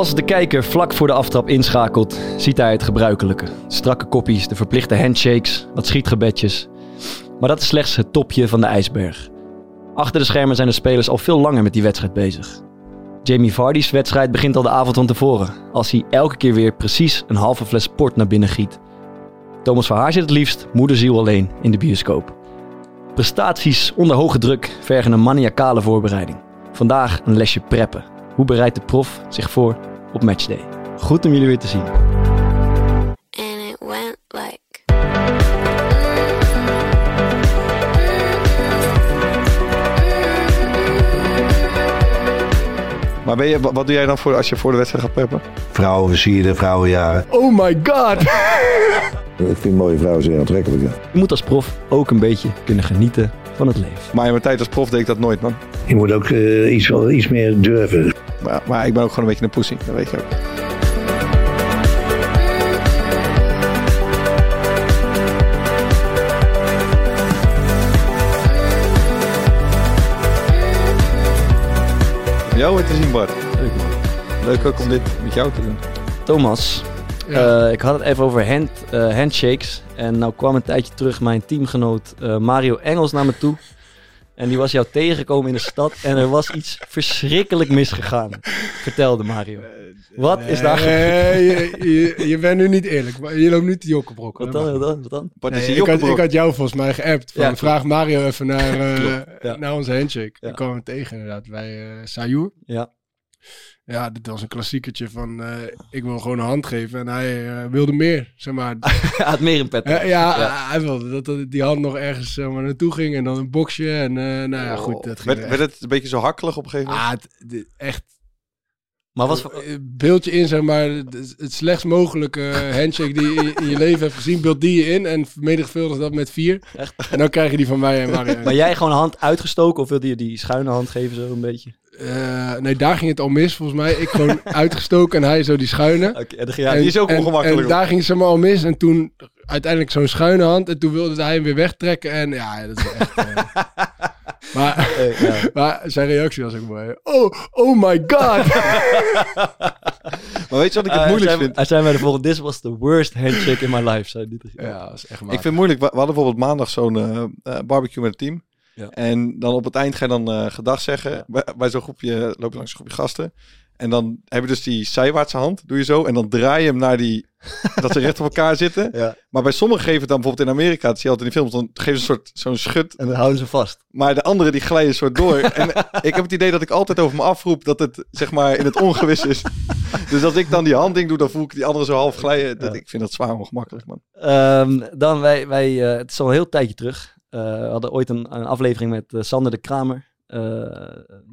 Als de kijker vlak voor de aftrap inschakelt, ziet hij het gebruikelijke. Strakke koppies, de verplichte handshakes, wat schietgebedjes. Maar dat is slechts het topje van de ijsberg. Achter de schermen zijn de spelers al veel langer met die wedstrijd bezig. Jamie Vardy's wedstrijd begint al de avond van tevoren, als hij elke keer weer precies een halve fles port naar binnen giet. Thomas Verhaar zit het liefst moederziel alleen in de bioscoop. Prestaties onder hoge druk vergen een maniacale voorbereiding. Vandaag een lesje preppen. Hoe bereidt de prof zich voor op matchday? Goed om jullie weer te zien. and it went like Maar ben je, wat doe jij dan voor als je voor de wedstrijd gaat preppen? Vrouwen versieren, vrouwenjaren. Oh my god! Ik vind mooie vrouwen zeer aantrekkelijk. ja. Je moet als prof ook een beetje kunnen genieten van het leven. Maar in mijn tijd als prof deed ik dat nooit, man. Je moet ook eh, iets, wel iets meer durven. Maar, maar ik ben ook gewoon een beetje een pussy, dat weet je ook. Jou weer te zien, Bart. Leuk man. Leuk ook om dit met jou te doen. Thomas, eh, ik had het even over hand, eh, handshakes. En nou kwam een tijdje terug mijn teamgenoot eh, Mario Engels naar me toe. En die was jou tegengekomen in de stad. En er was iets verschrikkelijk misgegaan. Vertelde Mario. Wat is daar gebeurd? Nee, je, je, je bent nu niet eerlijk. Maar je loopt nu te jokkenbrokken. Wat dan? Wat dan? Wat dan? Nee, ik, had, jokkenbrok. ik had jou volgens mij geappt. Van, Ja, vraag Mario even naar, eh, ja. naar onze handshake. Ja. Ik kwam hem tegen inderdaad bij eh Sayur. Ja. Ja, dit was een klassiekertje van eh, ik wil gewoon een hand geven. En hij eh, wilde meer, zeg maar. Hij had meer in pet. Ja, Ja. hij wilde dat, dat die hand nog ergens zeg maar, naartoe ging. En dan een boxje. En eh, nou ja, goed. Dat ging werd, er het een beetje zo hakkelig op een gegeven moment? Ah, het- echt Maar wat voor... Eh, Beeld je in, zeg maar, het het slechtst mogelijke handshake die je in je leven hebt gezien. Beeld die je in en vermenigvuldig dat met vier. Echt? En dan krijg je die van mij en Mario. Maar jij gewoon een hand uitgestoken of wilde je die schuine hand geven zo een beetje? Eh, nee, daar ging het al mis volgens mij. Ik gewoon uitgestoken en hij zo die schuine. Oké, en die is ook en, ongemakkelijk. En daar ging het zeg maar al mis. En toen uiteindelijk zo'n schuine hand. En toen wilde hij hem weer wegtrekken. En ja, dat is echt... eh, maar, Eh, ja. maar zijn reactie was ook mooi. Oh, oh my god! Maar weet je wat ik het moeilijk vind? Hij zei bij de volgende, this was the worst handshake in my life. Zei ja, dat is echt Ik maar. vind het moeilijk. We we hadden bijvoorbeeld maandag zo'n barbecue met het team. Ja. En dan op het eind ga je dan eh, gedag zeggen. Bij, bij zo'n groepje, loop je langs een groepje gasten. En dan heb je dus die zijwaartse hand, doe je zo. En dan draai je hem naar die, dat ze recht op elkaar zitten. Ja. Maar bij sommigen geven het dan bijvoorbeeld in Amerika, dat zie je altijd in die films, dan geven ze een soort zo'n schut. En dan houden ze vast. Maar de anderen die glijden een soort door. en ik heb het idee dat ik altijd over me afroep dat het zeg maar in het ongewis is. dus als ik dan die handding doe, dan voel ik die andere zo half glijden. Dat, Ja. Ik vind dat zwaar ongemakkelijk, man. Ehm, dan wij, wij eh, het is al een heel tijdje terug. Eh, we hadden ooit een, een aflevering met eh, Sander de Kramer, eh,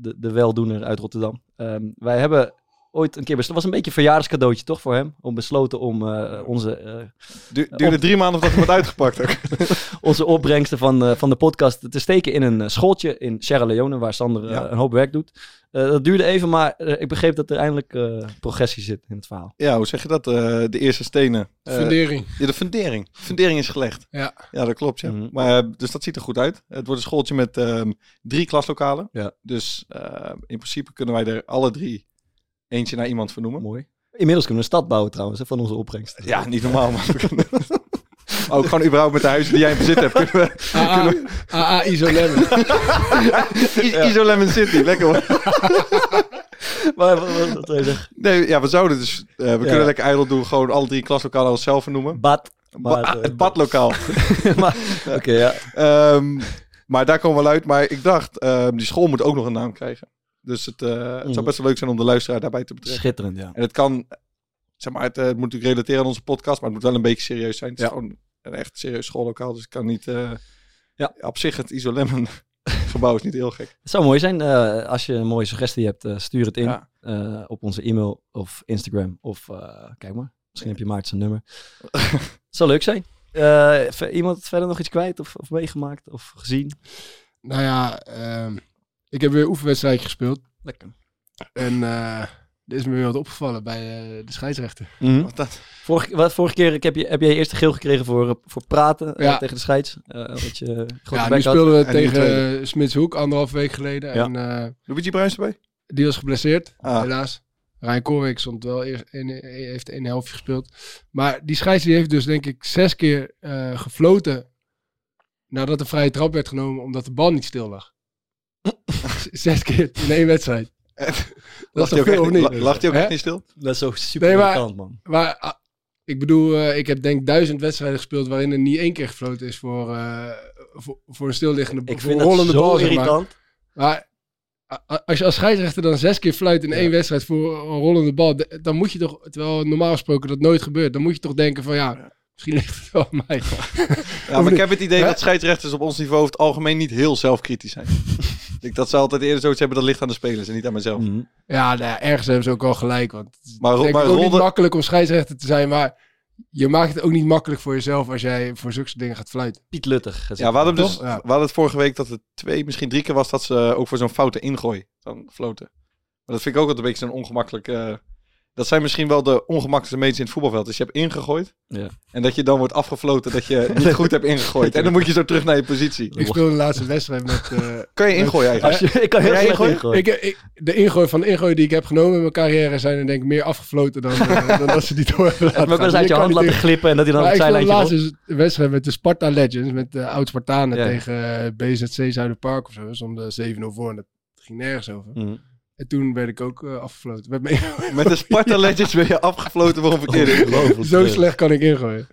de, de weldoener uit Rotterdam. Ehm, wij hebben ooit een keer besloten, was een beetje een verjaardagscadeautje toch voor hem, om besloten om eh, onze, eh, Du duurde drie maanden voordat hij wordt uitgepakt ook. onze opbrengsten van, eh, van de podcast te steken in een eh, schooltje in Sierra Leone, waar Sander eh, Ja. een hoop werk doet. Eh, dat duurde even, maar eh, ik begreep dat er eindelijk eh, progressie zit in het verhaal. Ja, hoe zeg je dat? Eh, de eerste stenen. Eh, Fundering. ja, de fundering. Fundering is gelegd. Ja. Ja, dat klopt. Ja. Mhm. Maar, eh, dus dat ziet er goed uit. Het wordt een schooltje met ehm, drie klaslokalen. Ja. Dus eh, in principe kunnen wij er alle drie eentje naar iemand vernoemen. Mooi. Inmiddels kunnen we een stad bouwen trouwens, hè, van onze opbrengst. Ja, niet normaal. Maar we kunnen- ook gewoon überhaupt met de huizen die jij in bezit hebt. Kunnen we, AA, AA ISO Lemon. I- Iso Lemon City, lekker hoor. Maar wat, wat, wat wil je zeggen? Nee, ja, we zouden dus... eh, we kunnen lekker ijdel doen. Gewoon alle drie klaslokalen onszelf vernoemen. Bad. Ba- ah, eh, het badlokaal. maar, Oké, ja. Ehm, maar daar komen we wel uit. Maar ik dacht, ehm, die school moet ook nog een naam krijgen. Dus het, eh, het zou best wel leuk zijn om de luisteraar daarbij te betrekken. Schitterend, ja. En het kan, zeg maar, het, eh, het moet natuurlijk relateren aan onze podcast, maar het moet wel een beetje serieus zijn. Het is Ja. gewoon een echt serieus schoollokaal, dus ik kan niet... eh, Ja. Op zich, het Isolemon gebouw is niet heel gek. Het zou mooi zijn eh, als je een mooie suggestie hebt, eh, stuur het in Ja. eh, op onze e-mail of Instagram. Of eh, kijk maar, misschien heb je Maarten zijn nummer. Het zou leuk zijn. Eh, iemand verder nog iets kwijt of, of meegemaakt of gezien? Nou ja, ehm, ik heb weer een oefenwedstrijdje gespeeld. Lekker. En eh er is me weer wat opgevallen bij eh, de scheidsrechter. Wat dat? Vorige, wat, vorige keer ik heb, je, heb jij eerst de geel gekregen voor, eh, voor praten Ja. tegen de scheids. Eh dat je Ja, nu speelden we En tegen uh, Smitshoek anderhalf week geleden. Ja. En eh, Luigi Bruins erbij? die was geblesseerd, Ah. helaas. Ryan Koolwijk stond wel eerst in, heeft een helftje gespeeld. Maar die scheids die heeft dus denk ik zes keer eh, gefloten nadat de vrije trap werd genomen omdat de bal niet stil lag. Zes keer in één wedstrijd. Dat is Lacht toch veel of niet? la- lacht hij ook echt niet stil? Dat is zo super Nee, maar- irritant, man. Maar ah, ik bedoel, eh, ik heb denk duizend wedstrijden gespeeld waarin er niet één keer gefloten is voor, eh, voor, voor een stilliggende Ik voor vind een dat rollende zo bal. Zeg maar. irritant. Maar a- als je als scheidsrechter dan zes keer fluit in één wedstrijd voor een rollende bal, dan moet je toch, terwijl normaal gesproken dat nooit gebeurt, dan moet je toch denken van ja, misschien ligt het wel aan mij. Ja, maar ik heb het idee dat scheidsrechters op ons niveau over het algemeen niet heel zelfkritisch zijn. ik denk dat ze altijd eerder zoiets hebben dat ligt aan de spelers en niet aan mezelf. Mhm. Ja, nou ja, ergens hebben ze ook al gelijk, want het is Maar, maar ik ook niet makkelijk om scheidsrechter te zijn, maar je maakt het ook niet makkelijk voor jezelf als jij voor zulke dingen gaat fluiten. Piet Luttig. ja, we hadden, dus, Toch? Ja. we hadden het vorige week dat het twee, misschien drie keer was dat ze ook voor zo'n foute ingooi dan floten. Maar dat vind ik ook altijd een beetje zo'n ongemakkelijk... eh, dat zijn misschien wel de ongemakkelijkste meters in het voetbalveld. Dus je hebt ingegooid Ja. en dat je dan wordt afgefloten dat je niet goed hebt ingegooid. En dan moet je zo terug naar je positie. Ik speelde de laatste wedstrijd met... eh, Kan je ingooien eigenlijk? Als je, ik kan heel slecht ingooien? ingooien. ik, ik, de ingooi van de ingooi die ik heb genomen in mijn carrière zijn er denk ik meer afgefloten dan, eh, dan dat ze die door hebben laten wel eens gaan. uit je hand laten glippen en dat hij dan op Maar het ik speelde zijlijntje laatst dus een wedstrijd met de Sparta Legends, met de oud-Spartanen Ja. tegen eh, BZC Zuiderpark of zo. De 7-0 voor en dat ging nergens over. Mhm. En toen werd ik ook eh, afgefloten. Met me- Met de Sparta Legends ben je afgefloten voor een verkeerde. Zo slecht kan ik ingooien.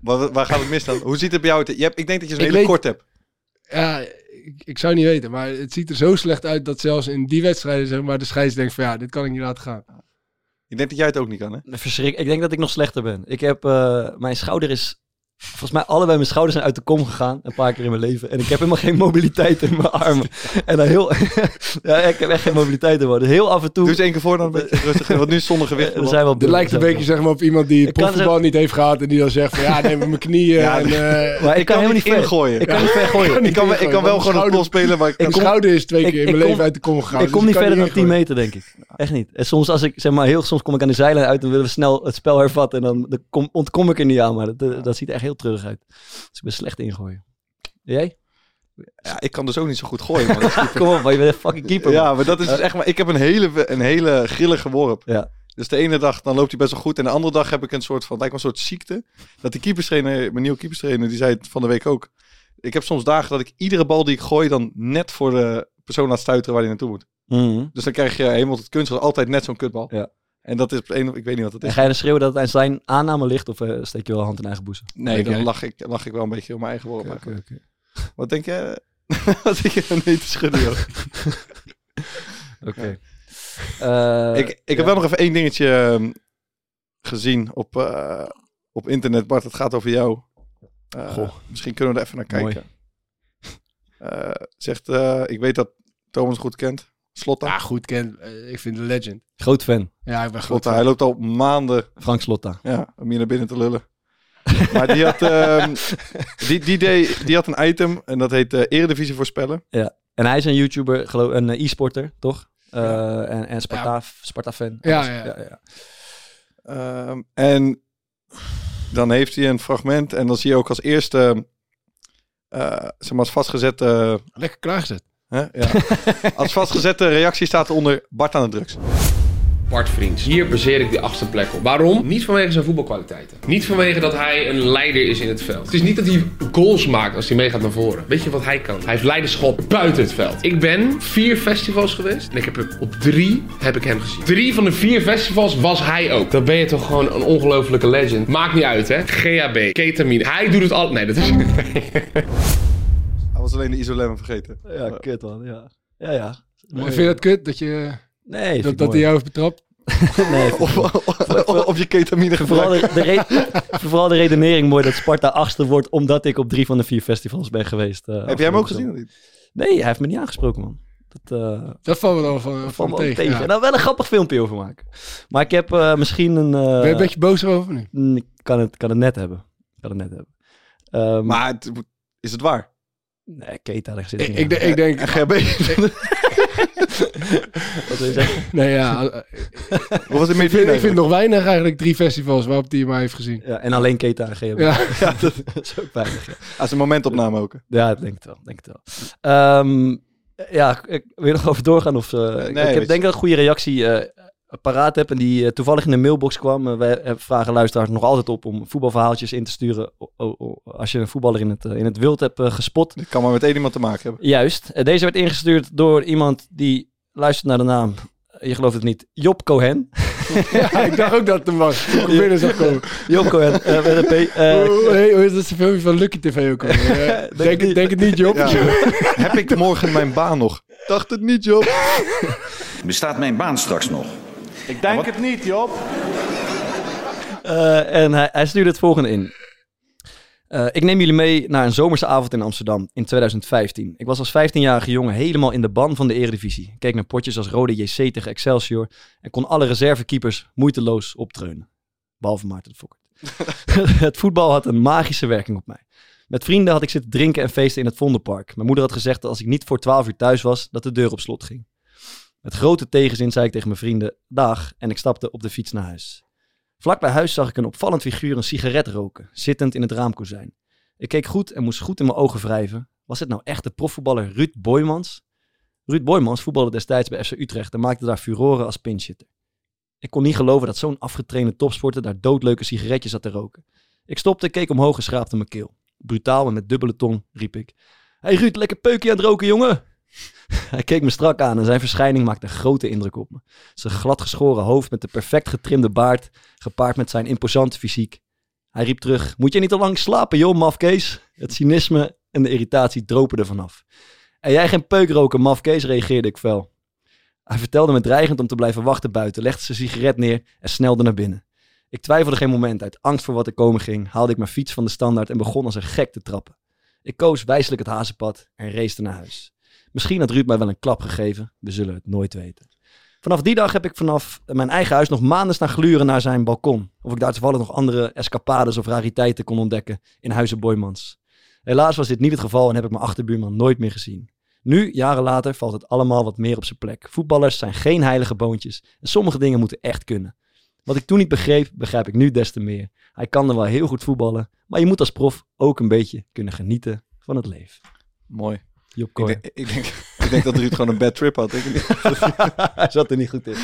Waar, waar gaat het mis dan? Hoe ziet het bij jou uit? Je hebt, ik denk dat je zo'n Ik hele weet- kort hebt. Ja, ik, ik zou niet weten, maar het ziet er zo slecht uit dat zelfs in die wedstrijden zeg maar, de scheids denkt van ja, dit kan ik niet laten gaan. Ik denk dat jij het ook niet kan, hè? Verschrik. Ik denk dat ik nog slechter ben. Ik heb, eh, mijn schouder is, volgens mij allebei mijn schouders zijn uit de kom gegaan. Een paar keer in mijn leven. En ik heb helemaal geen mobiliteit in mijn armen. En dan heel, ja, ik heb echt geen mobiliteit in mijn Dus heel af en toe. Doe eens één keer voor dan een beetje rustig. Want nu is zonder gewicht. eh, er zijn wel Dit lijkt een beetje zeg maar, op iemand die kan profvoetbal niet heeft gehad en die dan zegt van ja, neem mijn knieën. Ja, en, eh, Maar ik kan helemaal niet ver. ingooien. Ik kan niet ver gooien. ik, kan, ik kan wel gewoon een spelen, maar ik Mijn kan... schouder is twee ik- keer in mijn kom- leven uit de kom gegaan. Ik dus kom niet verder dan 10 ingooien. meter, denk ik. Echt niet. En soms, als ik zeg maar heel soms kom ik aan de zijlijn uit en willen we snel het spel hervatten. En dan, dan kom, ontkom ik er niet aan. Maar dat, ziet echt heel terug uit. Dus ik ben slecht ingooien. Jij? Ja, ik kan dus ook niet zo goed gooien. man. Kom op, maar je bent een fucking keeper. man. ja, maar dat is dus echt maar... Ik heb een hele, een hele grillige worp. Ja. Dus de ene dag dan loopt hij best wel goed. En de andere dag heb ik een soort van... Lijkt me een soort ziekte. Dat die keeperstrainer, mijn nieuwe keeperstrainer, die zei het van de week ook. Ik heb soms dagen dat ik iedere bal die ik gooi dan net voor de persoon laat stuiteren waar hij naartoe moet. Mhm. Dus dan krijg je helemaal het kunstgras altijd net zo'n kutbal. Ja. En dat is op een, ik weet niet wat het En is. ga je dan schreeuwen dat het aan zijn aanname ligt of eh, steek je wel hand in eigen boezem? Nee, dan lach ik, lach ik wel een beetje op mijn eigen oké, oké. Wat denk je? Wat denk je nee te schudden? Oké. Eh, ik ik heb wel nog even één dingetje ehm, gezien op, eh, op internet. Bart, het gaat over jou. Eh, Goh. Misschien kunnen we er even naar Mooi. kijken. Eh, zegt, eh, ik weet dat Thomas goed kent. Slotta. Ja, goed, ken, eh, ik vind de legend. Groot fan. Ja, ik ben groot. Slotta. Hij loopt al maanden Frank Slotta. ja, om hier naar binnen te lullen. maar die had, ehm, die, die, deed, die had een item en dat heet eh, Eredivisie voorspellen. En hij is een YouTuber, geloof een eh, e-sporter, toch? Eh, En, en Sparta, Sparta-fan. Ja, Alles. ja. ja. Ehm, en dan heeft hij een fragment en dan zie je ook als eerste, eh zeg maar als vastgezette, Lekker klaargezet. Hè, ja, als vastgezette reactie staat eronder Bart aan de drugs. Bart Vriends. Hier baseer ik die achtste plek op. Waarom? Niet vanwege zijn voetbalkwaliteiten. Niet vanwege dat hij een leider is in het veld. Het is niet dat hij goals maakt als hij meegaat naar voren. Weet je wat hij kan? Hij heeft leiderschap buiten het veld. Ik ben vier festivals geweest en ik heb er op drie heb ik hem gezien. Drie van de vier festivals was hij ook. Dan ben je toch gewoon een ongelofelijke legend. Maakt niet uit hè. GHB, ketamine. Hij doet het al. Nee, dat is... Was alleen de isolem vergeten. Ja, kut man, ja. Ja, ja. Maar vind je dat kut dat, je, Nee, dat, dat hij jou heeft betrapt? Nee, Of, of, of je ketamine Vooral de, de vooral de redenering mooi dat Sparta achtste wordt omdat ik op drie van de vier festivals ben geweest. eh, Heb jij hem ook gezien of niet? Nee, hij heeft me niet aangesproken, man. Dat eh Dat valt me dan van, van tegen. tegen. ja. En daar wel een grappig filmpje over maken. Maar ik heb eh, misschien een... eh, Ben je een beetje boos erover nu? mm, ik kan het, kan het net hebben. Ik kan het net hebben. Ehm, Maar het, is het waar? Nee, Keita, daar zit Ik, niet ik, ik denk... En GHB? Wat wil je zeggen? Nee, ja. eh, Hoe was het met Ik vind, ik vind nog weinig eigenlijk drie festivals waarop hij mij heeft gezien. Ja, en alleen Keita en GHB. Ja. Ja, dat is ook weinig. ja. Als een momentopname ook. Ja, ik denk het wel. Denk het wel. Ehm, ja, ik wil je nog over doorgaan? Of, eh, ik- nee, ik heb, denk dat een goede reactie. eh, paraat heb en die eh, toevallig in de mailbox kwam. Eh, wij eh, vragen luisteraars nog altijd op om voetbalverhaaltjes in te sturen o- o- o- als je een voetballer in het, in het wild hebt gespot. Dit kan maar met één iemand te maken hebben. Juist. Deze werd ingestuurd door iemand die luistert naar de naam. Je gelooft het niet. Job Cohen. ja, ik dacht ook dat het hem was. Ik komen. Job Cohen. eh, met een P. Hoe hey, hoe is dat een filmpje van Lucky TV ook alweer? Eh, Denk denk, het het, denk het niet, Job. Ja. Heb ik morgen mijn baan nog? Dacht het niet, Job. Bestaat mijn baan straks nog? Ik denk het niet, Job. Eh, en hij, hij stuurde het volgende in. Eh, ik neem jullie mee naar een zomerse avond in Amsterdam in 2015. Ik was als 15-jarige jongen helemaal in de ban van de Eredivisie. Ik keek naar potjes als Rode JC tegen Excelsior en kon alle reservekeepers moeiteloos optreunen. Behalve Maarten de Fokker. het voetbal had een magische werking op mij. Met vrienden had ik zitten drinken en feesten in het Vondelpark. Mijn moeder had gezegd dat als ik niet voor 12 uur thuis was, dat de deur op slot ging. Met grote tegenzin zei ik tegen mijn vrienden dag en ik stapte op de fiets naar huis. Vlak bij huis zag ik een opvallend figuur een sigaret roken, zittend in het raamkozijn. Ik keek goed en moest goed in mijn ogen wrijven. Was het nou echt de profvoetballer Ruud Boymans? Ruud Boymans voetbalde destijds bij FC Utrecht en maakte daar furoren als pinchitter. Ik kon niet geloven dat zo'n afgetrainde topsporter daar doodleuke sigaretjes zat te roken. Ik stopte, keek omhoog en schraapte mijn keel. Brutaal en met dubbele tong riep ik. Hey Ruud, lekker peukje aan het roken, jongen! Hij keek me strak aan en zijn verschijning maakte een grote indruk op me. Zijn gladgeschoren hoofd met de perfect getrimde baard, gepaard met zijn imposante fysiek. Hij riep terug, moet je niet al lang slapen joh, mafkees? Het cynisme en de irritatie dropen er vanaf. En jij geen peuk roken, mafkees, reageerde ik fel. Hij vertelde me dreigend om te blijven wachten buiten, legde zijn sigaret neer en snelde naar binnen. Ik twijfelde geen moment. Uit angst voor wat er komen ging, haalde ik mijn fiets van de standaard en begon als een gek te trappen. Ik koos wijselijk het hazenpad en race naar huis. Misschien had Ruud mij wel een klap gegeven, we zullen het nooit weten. Vanaf die dag heb ik vanaf mijn eigen huis nog maanden staan gluren naar zijn balkon. Of ik daar toevallig nog andere escapades of rariteiten kon ontdekken in Huizen Boymans. Helaas was dit niet het geval en heb ik mijn achterbuurman nooit meer gezien. Nu, jaren later, valt het allemaal wat meer op zijn plek. Voetballers zijn geen heilige boontjes en sommige dingen moeten echt kunnen. Wat ik toen niet begreep, begrijp ik nu des te meer. Hij kan er wel heel goed voetballen, maar je moet als prof ook een beetje kunnen genieten van het leven. Mooi. Job Ik denk, ik, denk, ik denk dat Ruud gewoon een bad trip had. denk ik niet. Hij zat er niet goed in.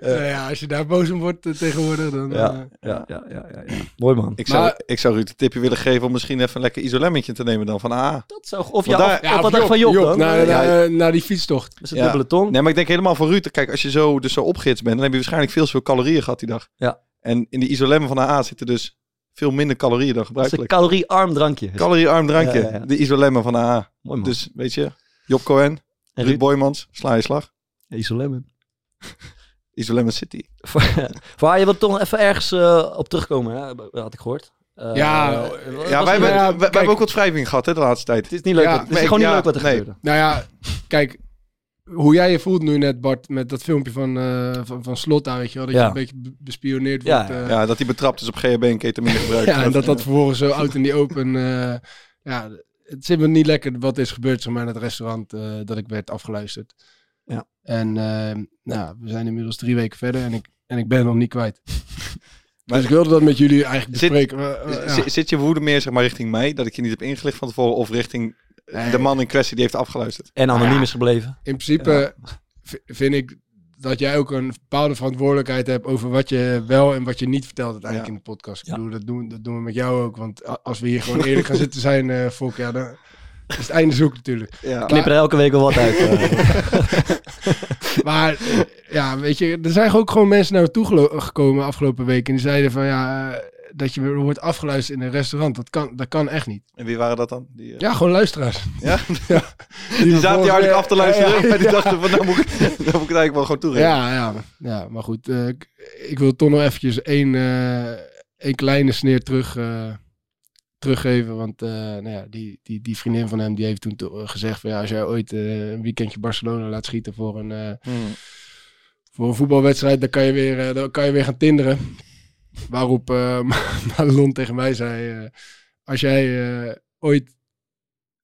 Nou ja, als je daar boos om wordt eh, tegenwoordig, dan... eh, Ja, ja, ja, ja, ja, ja. Mooi man. Ik zou, ik zou Ruud een tipje willen geven om misschien even een lekker isolemmetje te nemen dan van AA. Dat zou, of ja, daar- Ja, of Job, van Job, Job, dan? naar, Ja. naar, naar die fietstocht. Met zijn Ja. dubbele tong. Nee, maar ik denk helemaal voor Ruud. Kijk, als je zo, dus zo opgehitst bent, dan heb je waarschijnlijk veel te veel calorieën gehad die dag. Ja. En in die isolemmen van AA zitten dus veel minder calorieën dan Dat is een gebruikelijk. caloriearm drankje. Caloriearm drankje. Ja, ja, ja. De isolemmen van AA. Mooi man. Dus weet je, Job Cohen, en Ruud Boymans, sla je slag. Isolemmen. Isolemmen City. voor, voor haar, je wilt toch nog even ergens eh, op terugkomen, hè? had ik gehoord. Eh, Ja, ja, het wij, hebben, leuk? ja, wij, wij kijk. hebben ook wat wrijving gehad hè, de laatste tijd. Het is niet leuk. Ja, wat- het is nee, gewoon niet ja, leuk wat er nee. gebeurde. Nou ja, kijk, hoe jij je voelt nu net, Bart, met dat filmpje van, eh van, van Slot daar, weet je wel, dat Ja. je een beetje be- bespioneerd Ja, wordt. eh, Ja, dat hij betrapt is op GHB en ketamine gebruikt. Ja, en dat dat vervolgens zo oud in die open. eh, ja, het zit me niet lekker wat is gebeurd zeg maar, in het restaurant eh, dat ik werd afgeluisterd. Ja. En eh, nou, we zijn inmiddels drie weken verder en ik, en ik ben nog niet kwijt. Maar- dus ik wilde dat met jullie eigenlijk Zit- bespreken. Ja. Zit- Zit je woede meer zeg maar, richting mij, dat ik je niet heb ingelicht van tevoren, of richting Nee. de man in kwestie die heeft afgeluisterd? En anoniem Ja. is gebleven. In principe vind ik dat jij ook een bepaalde verantwoordelijkheid hebt over wat je wel en wat je niet vertelt uiteindelijk Ja. in de podcast. Ik Ja. bedoel, dat doen, dat doen we met jou ook. Want als we hier gewoon eerlijk gaan zitten zijn, eh Fok, ja, dan is het einde zoek natuurlijk. Ja. Knip er elke week wel wat uit. eh. Maar eh, ja, weet je, er zijn ook gewoon mensen naar me toe gekomen afgelopen week. En die zeiden van ja, dat je wordt afgeluisterd in een restaurant. Dat kan, dat kan echt niet. En wie waren dat dan? Die, eh, Ja, gewoon luisteraars. Ja? ja. die zaten hier hard af te luisteren. weer- maar die ja, dachten van, nou moet, ik, nou moet ik het eigenlijk wel gewoon toegeven. ja, ja, ja, maar goed. eh, ik, ik wil toch nog eventjes één, eh, één kleine sneer terug, teruggeven. Want nou ja, die, die, die vriendin van hem die heeft toen to- gezegd van ja, als jij ooit een weekendje Barcelona laat schieten voor een, Hmm. voor een voetbalwedstrijd, dan kan je weer, dan kan je weer gaan tinderen. Waarop Madelon tegen mij zei, eh, als jij eh, ooit,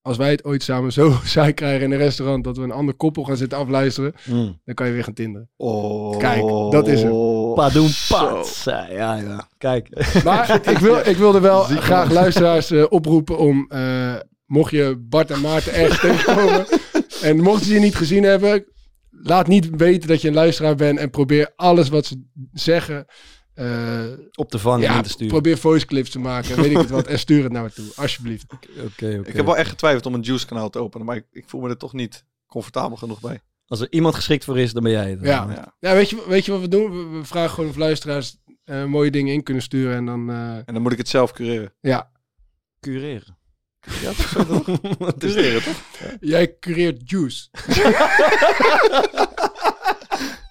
als wij het ooit samen zo saai krijgen in een restaurant, dat we een ander koppel gaan zitten afluisteren, Mm. dan kan je weer gaan tinderen. Oh. Kijk, dat is hem. Padoen pat. Ja, ja. Kijk. Maar ik, wil, ik wilde wel graag luisteraars eh, oproepen om, eh, mocht je Bart en Maarten ergens tegenkomen, en mochten ze je niet gezien hebben, laat niet weten dat je een luisteraar bent en probeer alles wat ze zeggen. Eh, Op te vangen en ja, in te sturen. probeer voice clips te maken. en Weet ik het wat. En stuur het naar me toe. Alsjeblieft. Oké, oké. Ik heb wel echt getwijfeld om een juice kanaal te openen, maar ik, ik voel me er toch niet comfortabel genoeg bij. Als er iemand geschikt voor is, dan ben jij het. Ja. Ja. Ja, weet je, weet je wat we doen? We, we vragen gewoon of luisteraars eh, mooie dingen in kunnen sturen. En dan, eh, En dan moet ik het zelf cureren. ja. Cureren. Ja, toch Cureren toch? Jij cureert juice.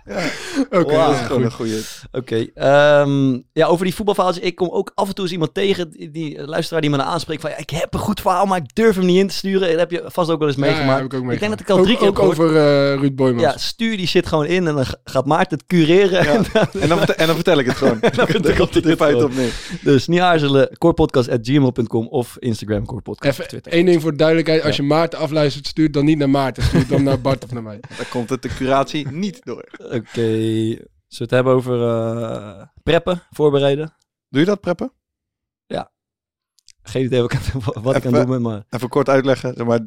Oké, dat is gewoon een goede. Oké, ehm, ja, over die voetbalverhaaltjes. Ik kom ook af en toe eens iemand tegen, die, die luisteraar die me dan aanspreekt van, ja, ik heb een goed verhaal, maar ik durf hem niet in te sturen. Dat heb je vast ook wel eens Ja, ja, meegemaakt. heb ik ook ik denk dat ik al drie ook, keer ook over eh Ruud Boymans. Ja, stuur die shit gewoon in en dan ga- gaat Maarten het cureren. En, dan, vertel- en dan vertel ik het gewoon. dan vertel komt het feite gewoon. op neer. Dus niet aarzelen, corepodcast.gmail.com of Instagram corepodcast of Even Twitter. één ding voor de duidelijkheid. Als je Maarten afluistert, stuur het dan niet naar Maarten. Stuur dan naar Bart of naar mij. Dan komt het de curatie niet door. Oké, zullen we het hebben over eh, preppen, voorbereiden? Doe je dat, preppen? Geen idee wat ik, aan- wat ik aan Even- het doen ben, maar... Even kort uitleggen. Zeg maar,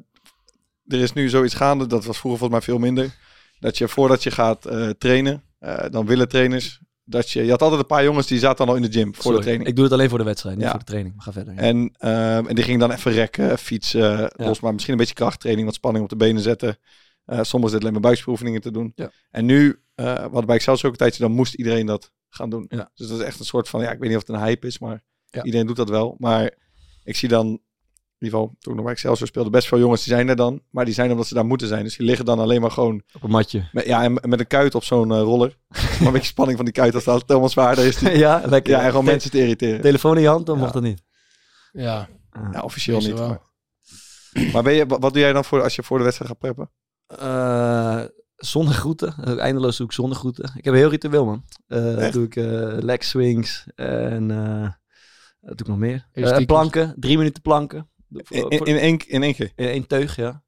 er is nu zoiets gaande, dat was vroeger volgens mij veel minder. Dat je voordat je gaat eh, trainen, eh, dan willen trainers dat je... Je had altijd een paar jongens die zaten dan al in de gym voor Sorry, de training. Ik doe het alleen voor de wedstrijd, niet Ja. voor de training. Maar ga verder. ja. En, ehm, en die gingen dan even rekken, fietsen, los maar misschien een beetje krachttraining, wat spanning op de benen zetten. Soms zitten alleen maar buikspieroefeningen te doen. Ja. En nu, eh wat bij Excel ook een tijdje, dan moest iedereen dat gaan doen. Ja. Dus dat is echt een soort van, ja, ik weet niet of het een hype is, maar Ja. iedereen doet dat wel. Maar ik zie dan, in ieder geval toen ik nog bij Excelsior speelde, best veel jongens die zijn er dan. Maar die zijn omdat ze daar moeten zijn. Dus die liggen dan alleen maar gewoon, Op een matje. met, ja, en met een kuit op zo'n eh, roller. maar een beetje spanning van die kuit, als dat helemaal zwaarder is. Die, ja, lekker. ja, en gewoon Te- mensen te irriteren. Telefoon in je hand, dan Ja. mocht dat niet. Ja, Ja, officieel niet. Maar, maar ben je, wat wat doe jij dan voor als je voor de wedstrijd gaat preppen? Eh zonnegroeten. Eh, Eindeloos zoek zonnegroeten. Ik heb een heel ritueel, man. Echt? doe ik eh leg swings en wat doe ik nog meer? Planken. Drie minuten planken. In, één, in één keer? in één teug, ja.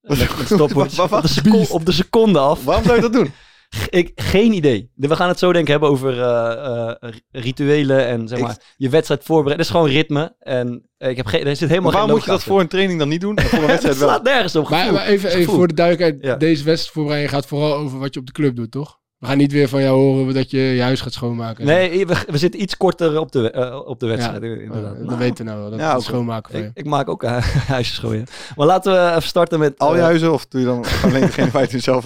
Met, met stopwatch. Wat- wat- op, de seconde, op de seconde af. Waarom zou je dat doen? Ik, geen idee. We gaan het zo denk ik hebben over eh, eh, ri- rituelen en zeg Ik- maar je wedstrijd voorbereiden. Dat is gewoon ritme. En eh, ik heb geen, er zit helemaal Maar waarom geen moet je dat voor een training dan niet doen? En voor een wedstrijd wel? slaat nergens op. maar, gevoel. maar even, voor de duidelijkheid. Ja. Deze wedstrijdvoorbereiding gaat vooral over wat je op de club doet, toch? We gaan niet weer van jou horen dat je je huis gaat schoonmaken. Nee, we, we zitten iets korter op de, op de wedstrijd. Ja, inderdaad. Dat Nou, weten we nou wel. Dat Ja, schoonmaken voor je. ik, ik maak ook eh, huisjes schoon, ja. Maar laten we even starten met... Al je huizen of doe je dan alleen degene waar je het zelf?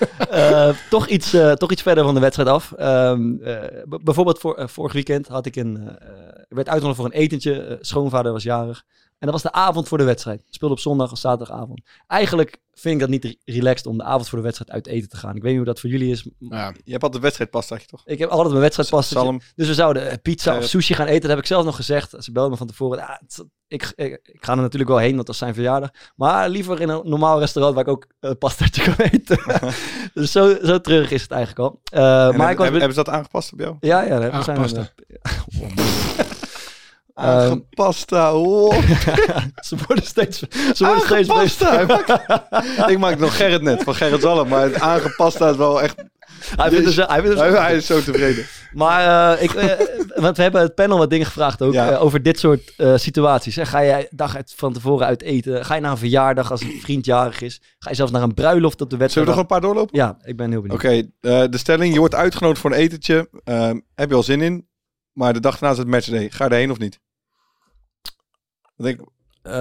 Eh, toch, iets, eh, toch iets verder van de wedstrijd af. Ehm, eh, bijvoorbeeld voor, vorig weekend had ik een, werd uitgenodigd voor een etentje. Schoonvader was jarig. En dat was de avond voor de wedstrijd. Speelde op zondag of zaterdagavond. Eigenlijk vind ik dat niet re- relaxed om de avond voor de wedstrijd uit eten te gaan. Ik weet niet hoe dat voor jullie is. Ja. Je hebt altijd wedstrijdpas, zeg je toch? Ik heb altijd mijn wedstrijdpas. Salm. Dus we zouden eh, pizza of sushi gaan eten. Dat heb ik zelf nog gezegd. Ze belden me van tevoren. Ja, het- ik, ik, ik ga er natuurlijk wel heen, want dat is zijn verjaardag. Maar liever in een normaal restaurant waar ik ook een pastaatje kan eten. dus zo, zo treurig is het eigenlijk al. Eh, maar heb- ik was... hebben, hebben ze dat aangepast op jou? Ja, ja, dat zijn Aangepast, we. Ehm, Aangepasta, wow. ze worden steeds, ze worden steeds Aangepasta. ik maak nog Gerrit net, van Gerrit Zalm. Maar het aangepasta is wel echt... Hij vindt hij vindt Hij, hij is zo tevreden. Maar eh, ik, eh, want we hebben het panel wat dingen gevraagd ook Ja. eh, over dit soort situaties. Hè. Ga jij dag uit, van tevoren uit eten? Ga je naar een verjaardag als een vriend jarig is? Ga je zelfs naar een bruiloft op de Zullen wedstrijd? we nog een paar doorlopen? Ja, ik ben heel Oké, benieuwd. eh, de stelling. Je wordt uitgenodigd voor een etentje. Ehm, heb je al zin in? Maar de dag daarna is het matchday. Ga je erheen of niet? Ik denk, Eh,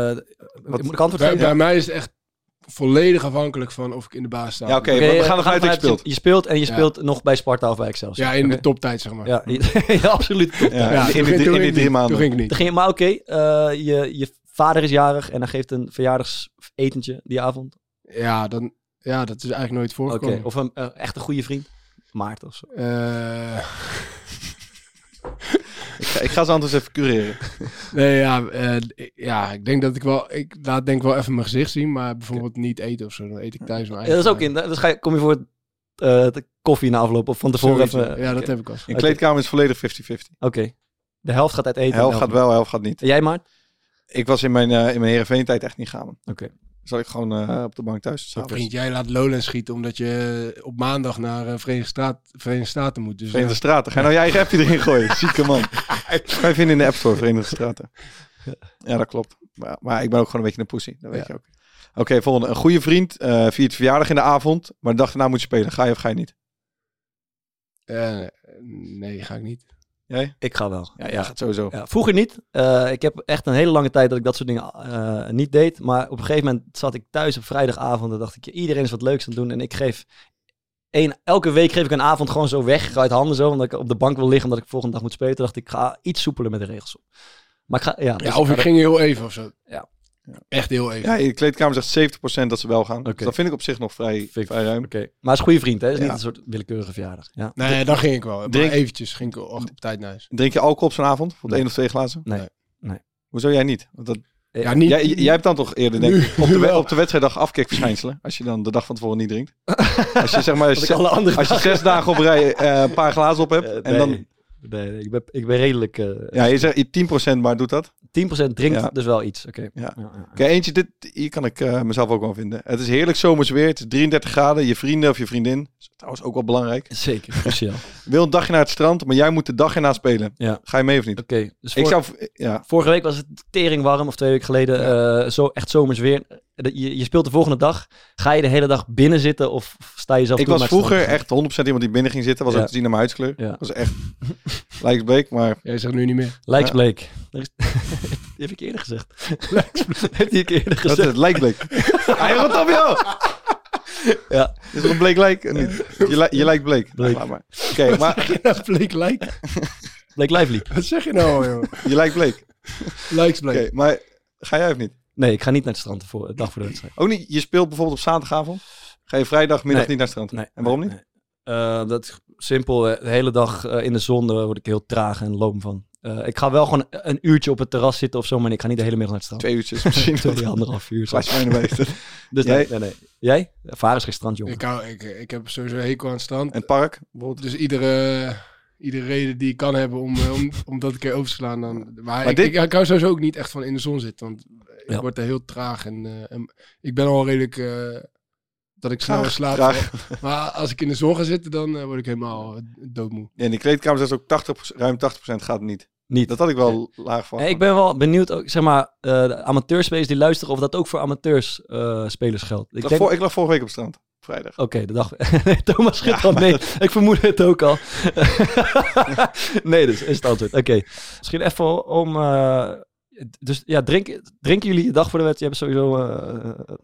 Wat- moet ik antwoord Bij, geven? bij mij is het echt volledig afhankelijk van of ik in de baas sta. ja, oké. Oké, we, we eh, gaan ervan uit dat je speelt. Je speelt en je Ja. speelt nog bij Sparta of bij Excelsior. Ja, in Oké. de toptijd, zeg maar. Ja, ja, absoluut. top. Ja, Ja, in, ging- in die drie maanden. Toen ging ik niet. Ging maar oké, eh, je, je vader is jarig en dan geeft een verjaardagsetentje die avond. Ja, dan, ja, dat is eigenlijk nooit Oké, voorgekomen. of een eh, echt een goede vriend. Maarten of zo. Eh, Ik ga, ik ga ze anders even cureren. nee, ja, eh, ik- ja, ik denk dat ik wel... Ik laat denk ik wel even mijn gezicht zien, maar bijvoorbeeld niet eten of zo. Dan eet ik thuis mijn Ja, dat is ook in. Dus ga je, kom je voor eh, de koffie na afloop of van tevoren even. Ja, dat heb ik al. In kleedkamer is volledig 50-50. Oké. De helft gaat uit eten. Helft de gaat wel, helft gaat niet. En jij maar? Ik was in mijn, eh in mijn Heerenveen-tijd echt niet gaan. Oké. Zat ik gewoon eh, op de bank thuis. Vriend, jij laat Lowlands schieten omdat je op maandag naar eh, Verenigde, Verenigde Staten moet. Dus, Verenigde ja. Straten. Ga je nou je eigen appje erin gooien? Zieke man. Je vinden in de App Store, Verenigde Straten. Ja, dat klopt. Maar, maar ik ben ook gewoon een beetje een pussy. Dat weet Ja. je ook. Oké, volgende. Een goede vriend eh viert verjaardag in de avond, maar de dag daarna moet je spelen. Ga je of ga je niet? Eh, nee, ga ik niet. Jij? Ik ga wel. Ja, jij gaat sowieso. Ja, vroeger niet. Eh, ik heb echt een hele lange tijd dat ik dat soort dingen eh, niet deed. Maar op een gegeven moment zat ik thuis op vrijdagavond. En dacht ik, iedereen is wat leuks aan het doen. En ik geef één, elke week geef ik een avond gewoon zo weg uit handen zo. Omdat ik op de bank wil liggen omdat ik de volgende dag moet spelen. Toen dacht ik, ik ga iets soepeler met de regels om. Maar ik ga, ja. dus Ja, of ga ik ging heel even of zo. Ja. Echt heel even. Ja, in de kleedkamer zegt 70% dat ze wel gaan. Oké. Dus dat vind ik op zich nog vrij, Vind ik- vrij ruim. Oké. Maar het is een goede vriend, hè? Het is Ja. niet een soort willekeurige verjaardag. Ja. Nee, dan ging ik wel. Maar Drink- eventjes ging ik op tijd naar huis. Drink je alcohol op zo'n avond? Bijvoorbeeld Nee. één of twee glazen? Nee. Nee. Hoezo jij niet? Want dat, Ja, niet. jij, jij hebt dan toch eerder, denk ik, op de, op de wedstrijddag afkikverschijnselen. Als je dan de dag van tevoren niet drinkt. Als je zeg maar Wat ik ze- alle andere als je zes dagen op rij eh, een paar glazen op hebt. Eh, en nee. dan, Nee, ik, ben, ik ben redelijk... eh ja, je zegt je 10% maar doet dat. 10% drinkt Ja. dus wel iets. Oké. Ja. Oké, eentje, dit, hier kan ik eh, mezelf ook wel vinden. Het is heerlijk zomers weer. Het is 33 graden. Je vrienden of je vriendin, is trouwens ook wel belangrijk, Zeker, cruciaal. wil een dagje naar het strand, maar jij moet de dag erna spelen. Ja. Ga je mee of niet? Oké, dus Ik voor- zou, ja, Vorige week was het tering warm, of twee weken geleden. eh, zo echt zomers weer. Je, je speelt de volgende dag. Ga je de hele dag binnen zitten of sta je zelf ik was naar vroeger echt 100% iemand die binnen ging zitten. Was Ja. ook te zien aan mijn huidskleur. Ja. Was echt lijksbleek, maar Jij zegt nu niet meer. Lijksbleek. Dat is- Die heb ik eerder gezegd. Heeft hij een keer eerder dat is gezegd. het, lijkbleek. Hij rot op jou! Ja. Is er een bleek lijk? Niet. Je, li- je lijkt bleek. Bleek. Laat maar. Oké, maar Ja, bleek lijk. Bleek Lively. Wat zeg je nou, joh? je lijkt bleek. Likes Oké, bleek. maar ga jij of niet? Nee, ik ga niet naar het strand voor de dag voor de wedstrijd. Ook niet, je speelt bijvoorbeeld op zaterdagavond. Ga je vrijdagmiddag Nee. niet naar het strand? Nee. En waarom niet? Nee. Eh, dat is simpel. eh, De hele dag eh, in de zon daar word ik heel traag en loom van. Eh, ik ga wel gewoon een uurtje op het terras zitten of zo, maar ik ga niet de hele middag naar het strand. Twee uurtjes misschien. Twee, anderhalf uur. zo. Dus Jij? nee, nee, nee. Jij? Varen is geen strandjongen. Ik, hou, ik, ik heb sowieso hekel aan het strand. En het park? Bijvoorbeeld. Dus iedere, iedere reden die ik kan hebben om, om, om dat een keer over te slaan. Dan, maar ik, dit- ik, ik hou sowieso ook niet echt van in de zon zitten. Want ik Ja. word er heel traag. En, eh, en ik ben al redelijk... eh, dat ik snel slaap. Maar als ik in de zon ga zitten, dan eh, word ik helemaal eh, doodmoe. Ja, in die kleedkamer is ook 80, ruim 80% gaat niet. Niet. Dat had ik wel laag van. Nee, ik ben wel benieuwd, ook, zeg maar, eh de amateurspelers die luisteren, of dat ook voor amateurspelers spelers geldt. ik, Ik lag denk, voor, ik lag vorige week op het strand. Vrijdag. Oké, de dag. Nee, Thomas schudt Ja, nee. Ik vermoed het ook al. nee, dus is het antwoord. Oké. Misschien even om. eh, dus ja, drink, drinken jullie de dag voor de wedstrijd? Je hebt sowieso eh,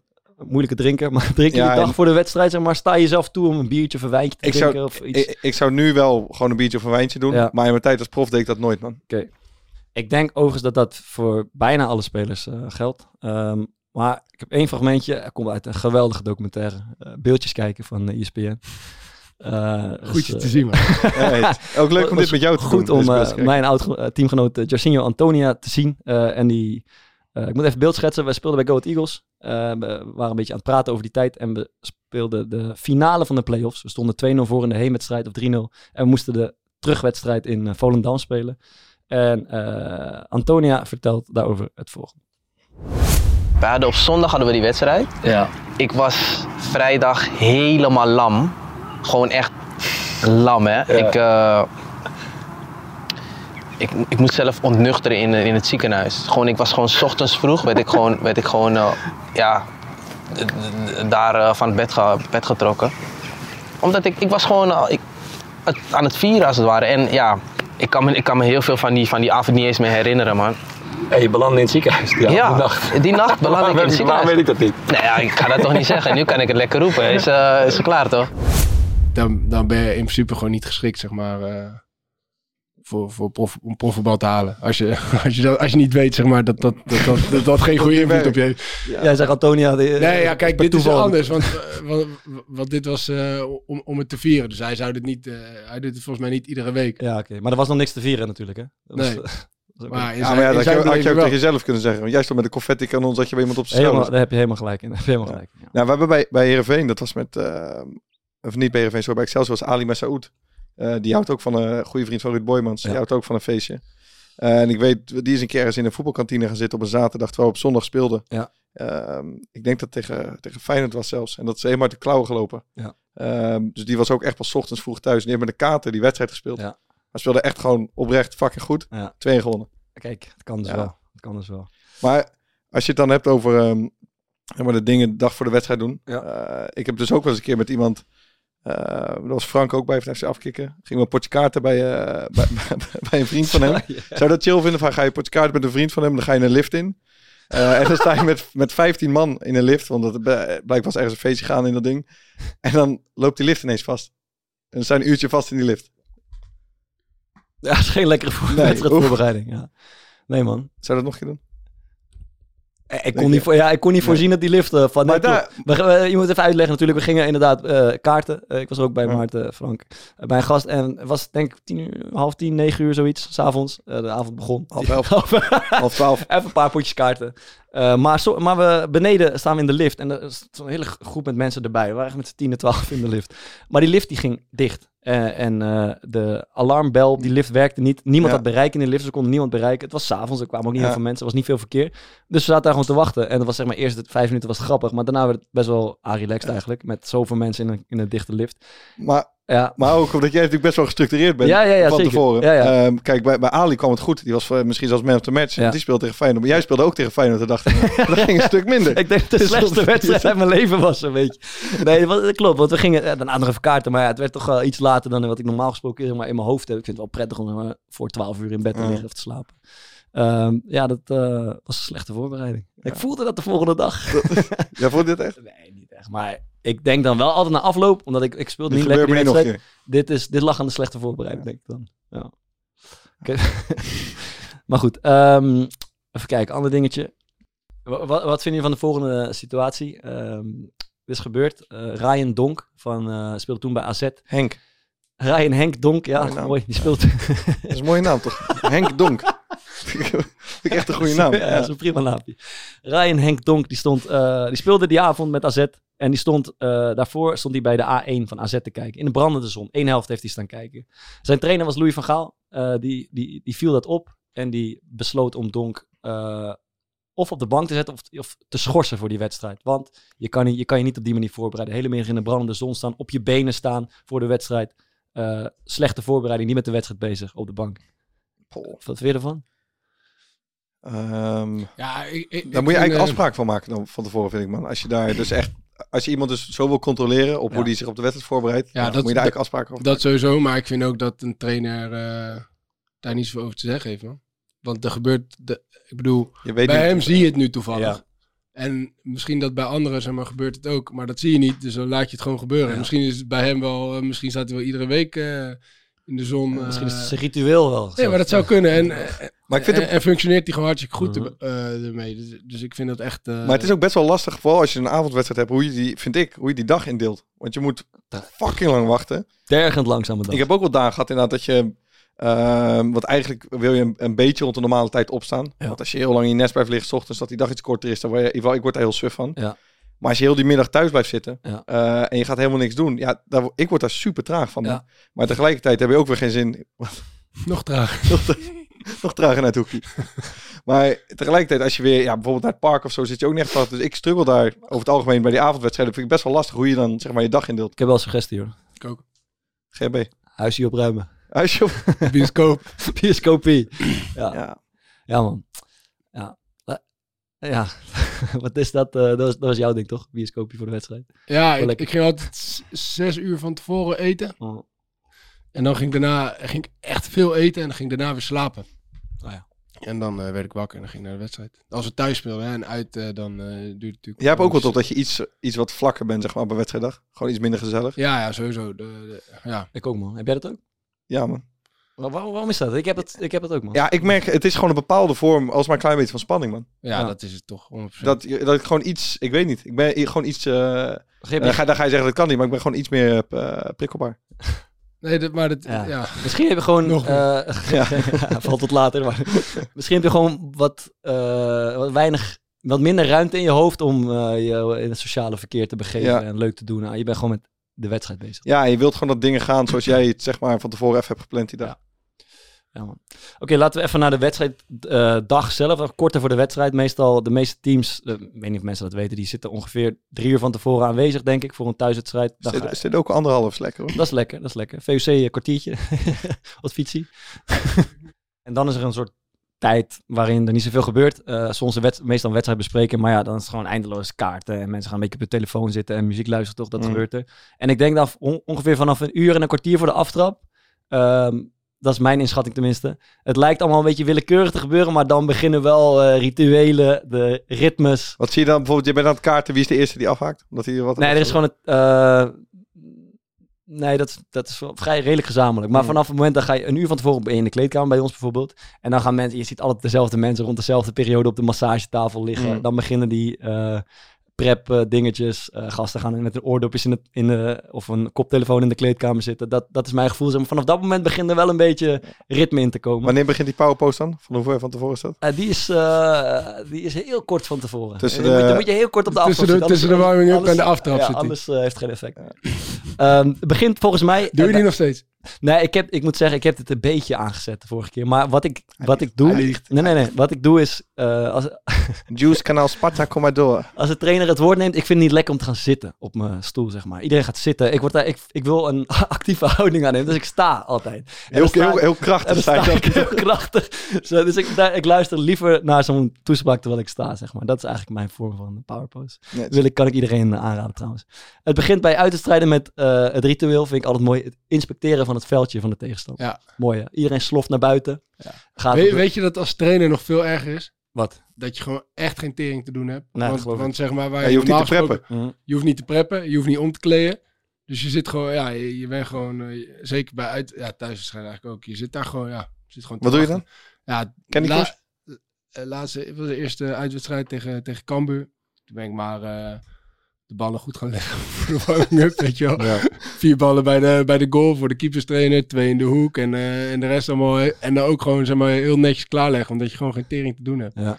moeilijke drinken, maar drinken Ja, jullie de dag voor de wedstrijd? Zeg maar, sta je zelf toe om een biertje of een wijntje te Ik zou- drinken? of iets? Ik, ik zou nu wel gewoon een biertje of een wijntje doen. Ja. Maar in mijn tijd als prof deed ik dat nooit, man. Ik denk overigens dat dat voor bijna alle spelers eh, geldt. Ehm, maar ik heb één fragmentje. Er komt uit een geweldige documentaire. eh, beeldjes kijken van eh, ESPN. Eh, Goed dus, je te zien, man. Ja, ook leuk om dit met jou te goed doen. om deze eh, wedstrijd. mijn oud teamgenoot uh, Jorginho Antonia te zien. Eh, en die, ik moet even beeld schetsen. Wij speelden bij Go Ahead Eagles. Eh, we waren een beetje aan het praten over die tijd. En we speelden de finale van de playoffs. We stonden 2-0 voor in de heenwedstrijd of 3-0. En we moesten de terugwedstrijd in eh, Volendam spelen. En eh, Antonia vertelt daarover het volgende. We hadden op zondag hadden we die wedstrijd. Ja. Ik was vrijdag helemaal lam. Gewoon echt lam, hè. Ik, eh, ik, ik moest zelf ontnuchteren in, in het ziekenhuis. Gewoon, ik was gewoon 's ochtends vroeg, werd ik gewoon, werd ik gewoon eh, ja, daar eh, van het bed, ge- bed getrokken. Omdat ik, ik was gewoon al- ik, het- aan het vieren als het ware. En ja, ik kan me, ik kan me heel veel van die, van die avond niet eens meer herinneren, man. Hey, je belandde in het ziekenhuis die, Ja, die nacht. die nacht belandde ik in het ziekenhuis. Waarom weet ik dat niet? Nee, ja, ik ga dat toch niet zeggen. Nu kan ik het lekker roepen. Is, eh is het klaar toch? Dan, dan ben je in principe gewoon niet geschikt, zeg maar, eh, voor, voor prof, om profvoetbal te halen. Als je, als je, dat, als je niet weet, zeg maar, dat dat, dat, dat, dat, dat geen goede invloed op je heeft. Jij zegt Antonia... de- Nee, ja, kijk, dit is toeval. anders. Want, eh, want, want dit was eh, om, om het te vieren. Dus hij zou dit niet, eh, hij doet het volgens mij niet iedere week. Ja, oké. Maar er was nog niks te vieren natuurlijk, hè? Dat Nee. was Maar Ja, maar ja, dat had je, had je ook wel. tegen jezelf kunnen zeggen. Want jij stond met een confetti kanon, zat je bij iemand op zijn helemaal, daar heb je helemaal gelijk in. Daar heb je helemaal gelijk in. Ja. Nou, we hebben bij, bij Heerenveen, dat was met, eh, of niet bij Heerenveen, sorry, bij Excelsior was Ali Messaoud. Eh die houdt ook van een goede vriend van Ruud Boymans. Die houdt ook van een feestje. Eh, en ik weet, die is een keer eens in een voetbalkantine gaan zitten op een zaterdag, terwijl we op zondag speelden. Ja. Ehm, ik denk dat tegen, tegen Feyenoord was zelfs. En dat is helemaal uit de klauwen gelopen. Ja. Ehm, dus die was ook echt pas 's ochtends vroeg thuis. Die hebben met de kater die wedstrijd gespeeld. Ja. Maar speelde echt gewoon oprecht fucking goed. Ja. 2 gewonnen. Kijk, het kan dus Ja. wel. Het kan dus wel. Maar als je het dan hebt over, maar, de dingen de dag voor de wedstrijd doen. Eh, ik heb dus ook wel eens een keer met iemand... eh daar was Frank ook bij, van FC Afkikken. Gingen we een potje kaarten bij, eh, bij, bij, een vriend van hem. Zou dat chill vinden? Van, ga je potje kaarten met een vriend van hem, dan ga je een lift in. Eh, en dan sta je met, met 15 man in een lift, want dat blijkbaar was ergens een feestje gaan in dat ding. En dan loopt die lift ineens vast. En dan je een uurtje vast in die lift. Ja, dat is geen lekkere voor Nee, wedstrijdvoorbereiding. Ja. Nee, man. Zou dat nog een keer doen? Eh, Ik kon, niet, ja, ik kon niet voorzien dat die lift eh, van... Maar nee, daar-. We, we- je moet even uitleggen natuurlijk. We gingen inderdaad eh, kaarten. Eh, ik was er ook bij Ja. Maarten, Frank. eh, bij een gast. En het was denk ik tien uur, half tien, negen uur zoiets. S'avonds. avonds de avond begon. Half elf. Half twaalf. Even een paar potjes kaarten. Eh, maar, zo, maar we beneden staan we in de lift. En er is zo'n hele groep met mensen erbij. We waren echt met z'n tien en twaalf in de lift. Maar die lift die ging dicht. Eh, en eh, de alarmbel die lift werkte niet. Niemand Ja. had bereik in de lift. Ze konden niemand bereiken. Het was s'avonds. Er kwamen ook niet Ja. heel veel mensen. Er was niet veel verkeer. Dus we zaten daar gewoon te wachten. En dat was zeg maar eerst de vijf minuten was grappig. Maar daarna werd het best wel relaxed eigenlijk. Met zoveel mensen in een, in een dichte lift. Maar, Ja. maar ook omdat jij natuurlijk best wel gestructureerd bent Ja, ja, ja, van zeker. tevoren. Ja. Ehm, kijk, bij, bij Ali kwam het goed. Die was eh, misschien zelfs man of the match. Die speelde tegen Feyenoord. Maar jij speelde ook tegen Feyenoord. En dacht, dat ging een stuk minder. Ik denk dat de Dus slechtste wedstrijd uit mijn leven was, een beetje. Nee, dat, klopt. Want we gingen eh, nog even kaarten. Maar ja, het werd toch wel iets later dan wat ik normaal gesproken zeg maar, in mijn hoofd heb. Ik vind het wel prettig om eh, voor 12 uur in bed te liggen of te slapen. Ehm, ja, dat was een slechte voorbereiding. Ik voelde dat de volgende dag. Jij vond dit echt? Nee, niet echt. Maar ik denk dan wel altijd na afloop, omdat ik, ik speelde Dit niet lekker die wedstrijd. Dit, is, dit lag aan de slechte voorbereiding, denk ik dan. Ja. Maar goed, ehm, even kijken, ander dingetje. Wa- wa- Wat, vind je van de volgende situatie? Ehm dit is gebeurd. Eh, Ryan Donk van, eh, speelde toen bij AZ. Henk. Ryan Henk Donk, ja, naam. mooi. Die speelt. Dat is een mooie naam, toch? Henk Donk. Vind ik echt een goede naam. Ja, dat is een prima naampje. Ryan Henk Donk, die, stond, eh, die speelde die avond met AZ. En die stond, eh, daarvoor stond hij bij de A1 van AZ te kijken. In de brandende zon. Eén helft heeft hij staan kijken. Zijn trainer was Louis van Gaal. Eh, die, die, die viel dat op. En die besloot om Donk eh, of op de bank te zetten of, of te schorsen voor die wedstrijd. Want je kan, niet- je kan je niet op die manier voorbereiden. Hele middag in de brandende zon staan. Op je benen staan voor de wedstrijd. Eh, slechte voorbereiding. Niet met de wedstrijd bezig op de bank. Wat vind je ervan? Ehm, Ja, ik, ik, daar ik moet je eigenlijk afspraak van maken dan, van tevoren, vind ik, man. Als je daar dus echt... Als je iemand dus zo wil controleren op Ja. hoe die zich op de wedstrijd voorbereidt, Ja, dat- moet je daar eigenlijk afspraken over Dat sowieso, maar ik vind ook dat een trainer eh, daar niet zoveel over te zeggen heeft, man. Want er gebeurt, de, ik bedoel, Je weet bij niet- hem zie je het nu toevallig. Ja. En misschien dat bij anderen, zeg maar, gebeurt het ook. Maar dat zie je niet, dus dan laat je het gewoon gebeuren. Misschien is het bij hem wel, eh, misschien staat hij wel iedere week eh, in de zon. eh, Misschien is het zijn ritueel wel. Nee, maar dat zou kunnen. En, eh, Maar ik vind en, het- en functioneert hij gewoon hartstikke goed Mhm. eh, ermee. Dus, dus ik vind dat echt... eh, Maar het is ook best wel lastig, vooral als je een avondwedstrijd hebt, hoe je die, vind ik, hoe je die dag indeelt. Want je moet fucking lang wachten. Tergend langzame dag. Ik heb ook wel dagen gehad inderdaad dat je, ehm want eigenlijk wil je een, een beetje rond de normale tijd opstaan. Ja. Want als je heel lang in je nest blijft liggen, 's ochtends, dat die dag iets korter is, dan word je, in ieder geval, ik word daar heel suf van. Ja. Maar als je heel die middag thuis blijft zitten Ja. eh, en je gaat helemaal niks doen, ja, daar, ik word daar super traag van. Ja. Maar tegelijkertijd heb je ook weer geen zin. Nog traag. Nog trager naar het hoekje. maar tegelijkertijd, als je weer, ja, bijvoorbeeld naar het park of zo, zit je ook niet echt vast. Dus ik struggle daar over het algemeen bij die avondwedstrijden. Vind ik best wel lastig hoe je dan zeg maar je dag indeelt. Ik heb wel een suggestie hoor. Ik ook. GB. Huisje opruimen. Huisje op. Bioscoop. Bioscopie. Ja. ja. Ja. man. Ja. Eh, Ja. Wat is dat? Eh, dat, was, dat was jouw ding toch? Bioscopie voor de wedstrijd. Ja, ik, ik ging altijd zes uur van tevoren eten. Oh. En dan ging ik daarna ging ik echt veel eten en dan ging ik daarna weer slapen. Oh ja. En dan eh, werd ik wakker en dan ging ik naar de wedstrijd. Als we thuis speelden hè, en uit, eh, dan eh duurt het natuurlijk... Jij hebt ook wel tot dat je iets, iets wat vlakker bent, zeg maar, bij wedstrijddag. Gewoon iets minder gezellig. Ja, ja, sowieso. De, de- ja. Ik ook man. Heb jij dat ook? Ja, man. Waar- waarom, waarom is dat? Ik heb het, ik heb het ook man. Ja, ik merk, het is gewoon een bepaalde vorm, als maar een klein beetje van spanning, man. Ja, Ja. dat is het toch. 100%. Dat, dat ik gewoon iets, ik weet niet, ik ben gewoon iets, eh Begreep dan, je? ga, dan ga je zeggen dat kan niet, maar ik ben gewoon iets meer eh, prikkelbaar. Nee, dat, maar dat, Ja. ja. Misschien heb je gewoon... Nog eh, ja. valt tot later. Maar misschien heb je gewoon wat, eh, wat weinig... Wat minder ruimte in je hoofd om eh, je in het sociale verkeer te begeven Ja. en leuk te doen. Nou, je bent gewoon met de wedstrijd bezig. Ja, je wilt gewoon dat dingen gaan zoals jij het zeg maar van tevoren even hebt gepland die dag. Ja. Oké, laten we even naar de wedstrijddag dag zelf. Korter voor de wedstrijd. Meestal de meeste teams, eh, ik weet niet of mensen dat weten, die zitten ongeveer drie uur van tevoren aanwezig, denk ik, voor een thuiswedstrijd. Is dit ook anderhalf is lekker hoor. Dat is lekker, dat is lekker. VUC een kwartiertje, wat fietsie. en dan is er een soort tijd waarin er niet zoveel gebeurt. Eh, soms een meestal een wedstrijd bespreken, maar ja, dan is het gewoon eindeloos kaarten. En mensen gaan een beetje op de telefoon zitten en muziek luisteren, toch? Dat Mm. gebeurt er. En ik denk dat on- ongeveer vanaf een uur en een kwartier voor de aftrap, ehm, dat is mijn inschatting tenminste. Het lijkt allemaal een beetje willekeurig te gebeuren, maar dan beginnen wel eh, rituelen, de ritmes. Wat zie je dan bijvoorbeeld? Je bent aan het kaarten. Wie is de eerste die afhaakt? Omdat hij wat Nee, er is gewoon het. eh, nee, dat, is- dat is vrij redelijk gezamenlijk. Maar vanaf het moment dat ga je een uur van tevoren in de kleedkamer bij ons bijvoorbeeld. En dan gaan mensen, je ziet altijd dezelfde mensen rond dezelfde periode op de massagetafel liggen. Hmm. Dan beginnen die eh, prep eh, dingetjes. Eh, gasten gaan met een oordopjes in de, in de, of een koptelefoon in de kleedkamer zitten. Dat, dat is mijn gevoel. Zeg maar vanaf dat moment begint er wel een beetje ritme in te komen. Wanneer begint die powerpost dan? Van hoeveel van tevoren is dat? Eh, die, is, eh, die is heel kort van tevoren. Tussen dan, moet, de- dan moet je heel kort op de Tussen aftrap de- zitten, tussen de warming-up en de aftrap ja, zit anders heeft het geen effect. Ehm, het begint volgens mij... Doe je die nog steeds? Nee, ik, heb, ik moet zeggen, ik heb het een beetje aangezet de vorige keer. Maar wat ik, wat ik doe... liegt. Nee, nee, nee. Wat ik doe is... eh, als, Juice kanaal Sparta, kom maar door. als de trainer het woord neemt, ik vind het niet lekker om te gaan zitten op mijn stoel, zeg maar. Iedereen gaat zitten. Ik, word daar, ik, ik wil een actieve houding aan nemen, dus ik sta altijd. Heel, sta heel, ik- heel en krachtig zijn sta dat. heel krachtig. Zo, dus ik, daar, ik luister liever naar zo'n toespraak terwijl ik sta, zeg maar. Dat is eigenlijk mijn vorm van powerpose. Net. Wil ik, kan ik iedereen eh, aanraden trouwens. Het begint bij uit te strijden met eh, het ritueel, vind ik altijd mooi. Het inspecteren van het veldje van de tegenstander. Ja. Mooi hè? Iedereen sloft naar buiten. Gaat Weet, je dat als trainer nog veel erger is? Wat? Dat je gewoon echt geen tering te doen hebt. Nee, want, geloof ik. want zeg maar, waar Ja, je hoeft niet te preppen. Mhm. Je hoeft niet te preppen, je hoeft niet om te kleden. Dus je zit gewoon, ja, je, je bent gewoon, eh, zeker bij uit, ja, thuis waarschijnlijk eigenlijk ook. Je zit daar gewoon, ja, zit gewoon te Wat doe je wachten. Ja, Candy la- Crush? eh, laatste, was de eerste uitwedstrijd tegen, tegen Cambuur. Toen ben ik maar eh, de ballen goed gaan leggen voor de warming-up, weet je wel. Ja. Vier ballen bij de, bij de goal voor de keeperstrainer, twee in de hoek en, eh, en de rest allemaal. En dan ook gewoon zeg maar, heel netjes klaarleggen, omdat je gewoon geen tering te doen hebt. Ja.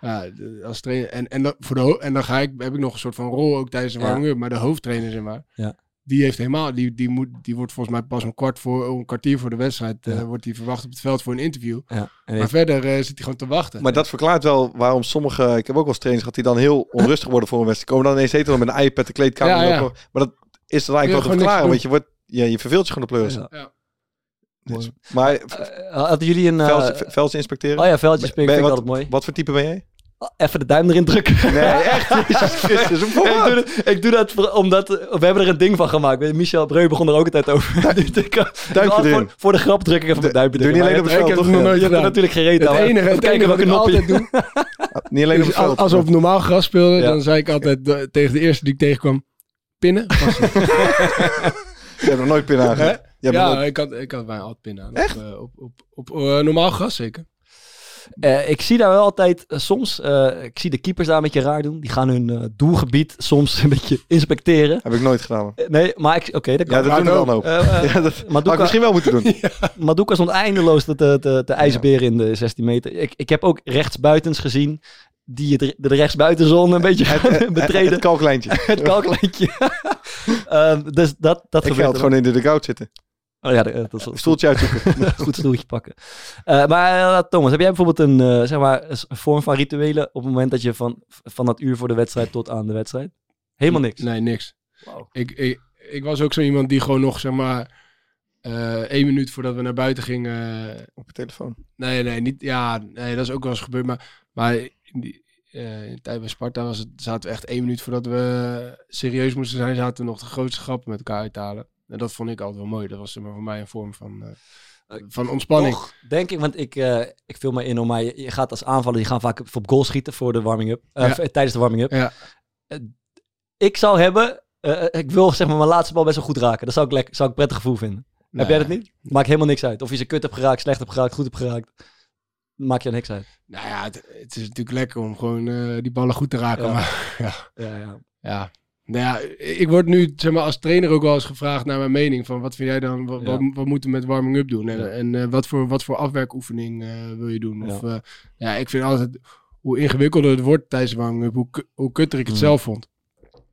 Ja, als trainer. En, en, dan, voor de, en dan ga ik, heb ik nog een soort van rol ook tijdens de Ja. warming-up. Maar de hoofdtrainer, zeg maar, Ja. Die heeft helemaal, die, die, moet, die wordt volgens mij pas een kwart voor, een kwartier voor de wedstrijd, eh, wordt hij verwacht op het veld voor een interview. Ja. En Maar heeft- verder eh, zit hij gewoon te wachten. Maar dat verklaart wel waarom sommige... Ik heb ook wel eens trainers gehad die dan heel onrustig worden voor een wedstrijd. Komen dan ineens eten met een iPad de kleedkamer. Ja, ja. lopen. Maar dat is dan eigenlijk wel te verklaren. Want je, wordt, ja, je verveelt je gewoon de pleuris. Ja. Ja. Dus- maar Eh, hadden jullie een... eh, velds, velds inspecteren? oh ja, veldjes Ben- vind ben ik je altijd mooi. Wat voor type ben jij? Even de duim erin drukken. Nee, echt. Jezus Christus. Ik, doe voor dat, ik doe dat voor- omdat eh, we hebben er een ding van gemaakt. Michel Breu begon er ook altijd over. Kan- Duimpje voor, erin. voor de grap druk ik even mijn duimpje Doe je erin. niet alleen op het veld? Ik heb het nog nooit gedaan. natuurlijk geen reet Het aan. enige, Even het kijken enige wat ik altijd doe, Niet alleen op het als, veld. als we op normaal gras speelden, Ja. dan zei ik altijd eh, tegen de eerste die ik tegenkwam, pinnen. Je hebt nog nooit pin aangehaald. Je hebt nog ja, nooit- ik had, ik had bijna altijd pinnen aan. Echt? Op, op, op, op, eh, normaal gras zeker. Eh, ik zie daar wel altijd eh, soms, eh, ik zie de keepers daar een beetje raar doen. Die gaan hun doelgebied soms een beetje inspecteren. Heb ik nooit gedaan. nee, maar ik, oké, dat kan. Ja, dat doen we wel eh, Ja, dat had Maduka- ik misschien wel moeten doen. Maduka stond eindeloos te, te, te, ijsberen in de 16 meter. Ik, ik heb ook rechtsbuitens gezien die het, de rechtsbuitenzone een beetje gaan betreden. Het kalklijntje. Het kalklijntje. Ehm, dus dat, dat Ik gebeurt ga er gewoon in de dugout zitten. Oh ja, dat is Een stoeltje uitzoeken. goed stoeltje pakken. Eh, maar eh, Thomas, heb jij bijvoorbeeld een, eh, zeg maar, een vorm van rituelen op het moment dat je van, van dat uur voor de wedstrijd tot aan de wedstrijd? Helemaal niks. Nee, niks. Ik, ik, ik was ook zo iemand die gewoon nog, zeg maar, eh één minuut voordat we naar buiten gingen. Op je telefoon. Nee, nee, niet. Ja, nee, dat is ook wel eens gebeurd. Maar, maar in, die, eh, in de tijd bij Sparta was het, zaten we echt één minuut voordat we serieus moesten zijn, zaten we nog de grootste grappen met elkaar uit te halen. En dat vond ik altijd wel mooi. Dat was voor mij een vorm van, eh, van ontspanning. Toch, denk ik, want ik, eh, ik vul me in om mij. Je, gaat als aanvaller, die gaan vaak op goal schieten voor de warming-up. eh, Ja. tijdens de warming-up. Ja. Eh, ik zou hebben, eh, ik wil zeg maar mijn laatste bal best wel goed raken. Dat zou ik, lekker, zou ik een prettig gevoel vinden. Heb jij dat niet? Maakt helemaal niks uit. Of je ze kut hebt geraakt, slecht hebt geraakt, goed hebt geraakt. Maakt je niks uit. Nou ja, het, het is natuurlijk lekker om gewoon eh, die ballen goed te raken. Ja. Maar ja, Ja, ja. ja. Nou ja, ik word nu zeg maar, als trainer ook wel eens gevraagd naar mijn mening. Van wat vind jij dan, wat, Ja. wat, wat moeten we met warming-up doen? En, Ja. en eh, wat, voor, wat voor afwerkoefening eh, wil je doen? Ja. Of, eh, ja, ik vind altijd, hoe ingewikkelder het wordt tijdens de warming-up, hoe, hoe kutter ik het Mm. zelf vond.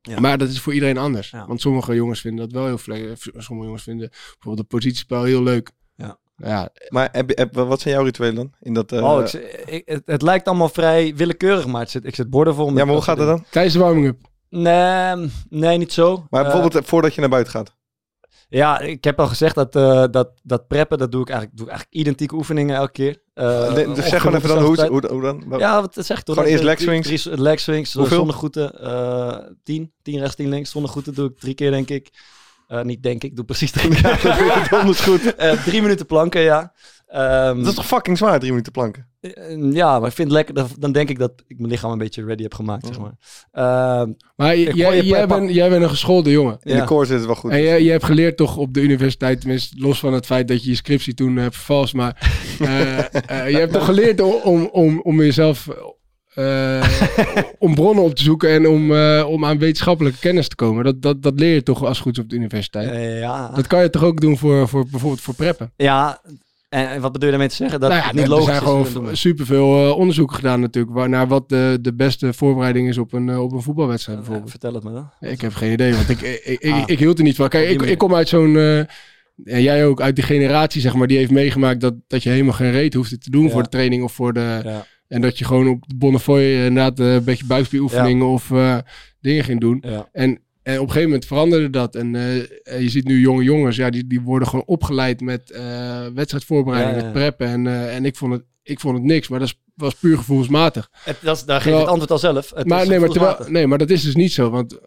Ja. Maar dat is voor iedereen anders. Ja. Want sommige jongens vinden dat wel heel vle- Sommige jongens vinden bijvoorbeeld het positiespel heel leuk. Ja. Ja, Maar heb, heb, wat zijn jouw rituelen dan? In dat, eh, oh, ik, het, het lijkt allemaal vrij willekeurig, maar het zit, ik zit borden vol. met ja, maar hoe gaat het dan? tijdens de warming-up. Nee, nee, niet zo. Maar Eh, bijvoorbeeld eh, voordat je naar buiten gaat. Ja, ik heb al gezegd dat, eh, dat, dat preppen, dat doe ik eigenlijk, doe ik eigenlijk identieke oefeningen elke keer. Nee, dus zeg gewoon even dan hoe, hoe, hoe dan? Ja, wat zeg ik toch? Gewoon eerst Dat- leg swings? Drie, drie leg swings, Hoeveel? zonder groeten. 10, 10 rechts, 10 links. Zonder groeten doe ik drie keer, denk ik. Niet denk ik, doe precies drie keer. Donders goed. Eh, drie minuten planken, ja. Ehm, Dat is toch fucking zwaar, drie minuten planken? eh, ja, maar ik vind het lekker. Dan, denk ik dat ik mijn lichaam een beetje ready heb gemaakt, zeg maar. Ehm, Maar Ik jij, je jij, bent, jij bent een geschoolde jongen. In Ja. de core zit het wel goed. En jij, jij hebt geleerd toch op de universiteit, tenminste los van het feit dat je je scriptie toen hebt vervalst, maar eh, eh, je hebt toch geleerd om, om, om, jezelf, eh, om bronnen op te zoeken en om, eh, om aan wetenschappelijke kennis te komen. Dat, dat, dat leer je toch als goed op de universiteit. eh, ja. Dat kan je toch ook doen voor, voor bijvoorbeeld voor preppen? ja, en, wat bedoel je daarmee te zeggen? Dat nou ja, niet er logisch zijn is gewoon superveel eh onderzoeken gedaan natuurlijk, waar, naar wat de, de beste voorbereiding is op een, eh, op een voetbalwedstrijd bijvoorbeeld. vertel het me dan. Ik heb geen idee, want ik, ik, ik, Ah. ik hield er niet van. Kijk, ik, ik kom uit zo'n... eh, en jij ook, uit die generatie, zeg maar, die heeft meegemaakt dat, dat je helemaal geen reet hoeft te doen Ja. voor de training of voor de... Ja. En dat je gewoon op de Bonnefoy inderdaad een beetje buikspieroefeningen of dingen ging doen. Ja. En, en op een gegeven moment veranderde dat. En eh, en je ziet nu jonge jongens, ja, die, die worden gewoon opgeleid met eh, wedstrijdvoorbereiding, Ja, ja, met preppen. En, eh, en ik, vond het, ik vond het niks, maar dat is, was puur gevoelsmatig. Het, dat is, daar geef je Terwijl- het antwoord al zelf. Het maar, nee, maar, terwijl, nee, maar dat is dus niet zo, want,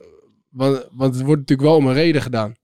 want, want het wordt natuurlijk wel om een reden gedaan.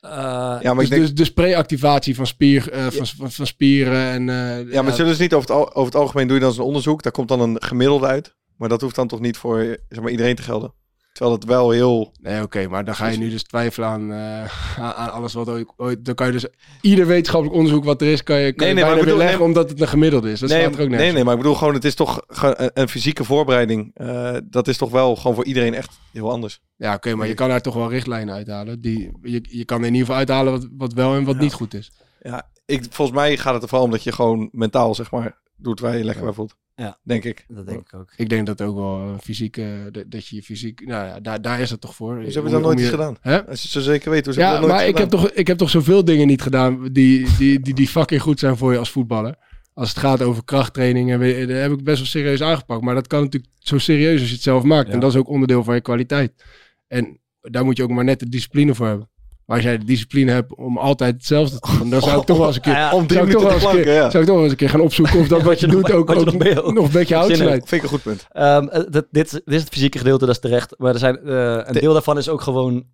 Eh, Ja, maar dus, ik denk, dus, dus pre-activatie van, spier, eh, van, van, van spieren en... eh, ja, maar zullen ze niet over het, al- over het algemeen doe je dan een onderzoek. Daar komt dan een gemiddelde uit. Maar dat hoeft dan toch niet voor zeg maar, iedereen te gelden. Terwijl het wel heel... Nee, oké, maar dan ga je nu dus twijfelen aan, eh, aan, alles wat ooit, ooit... Dan kan je dus ieder wetenschappelijk onderzoek wat er is, kan je, kan Nee, je nee, maar bijna ik bedoel- nee, omdat het een gemiddelde is. Dat nee, staat er ook nergens nee, nee, maar ik bedoel gewoon, het is toch een, een fysieke voorbereiding. Eh, dat is toch wel gewoon voor iedereen echt heel anders. Ja, oké, maar je kan daar toch wel richtlijnen uithalen. Die, je, je kan in ieder geval uithalen wat, wat wel en wat niet goed is. Ja, ik, volgens mij gaat het er vooral om dat je gewoon mentaal, zeg maar, doet waar je lekker bij voelt. Ja. Denk ik. dat denk ik ook. Ik denk dat ook wel eh, fysiek, eh, dat, je je fysiek, nou ja, daar, daar is het toch voor. Dus hebben Om- ze dat nooit je- gedaan? Hè? Als je zo zeker weet, hoe ze Ja, hebben dat maar nooit ik heb, gedaan? toch, ik heb toch zoveel dingen niet gedaan die, die, die, die fucking goed zijn voor je als voetballer. Als het gaat over krachttraining, en weet- dat heb ik best wel serieus aangepakt. Maar dat kan natuurlijk zo serieus als je het zelf maakt. Ja. En dat is ook onderdeel van je kwaliteit. En daar moet je ook maar net de discipline voor hebben. Maar als jij de discipline hebt om altijd hetzelfde te doen, dan zou ik toch wel eens een keer, Ja, om drie zou ik toch wel eens een planken, keer, ja. zou ik toch wel eens een keer gaan opzoeken of dat Ja, wat je doet nog- ook, ook nog nog een beetje houdt. Vind ik een goed punt. Ehm, eh, dit, is- dit is het fysieke gedeelte, dat is terecht. Maar er zijn, eh, een De- deel daarvan is ook gewoon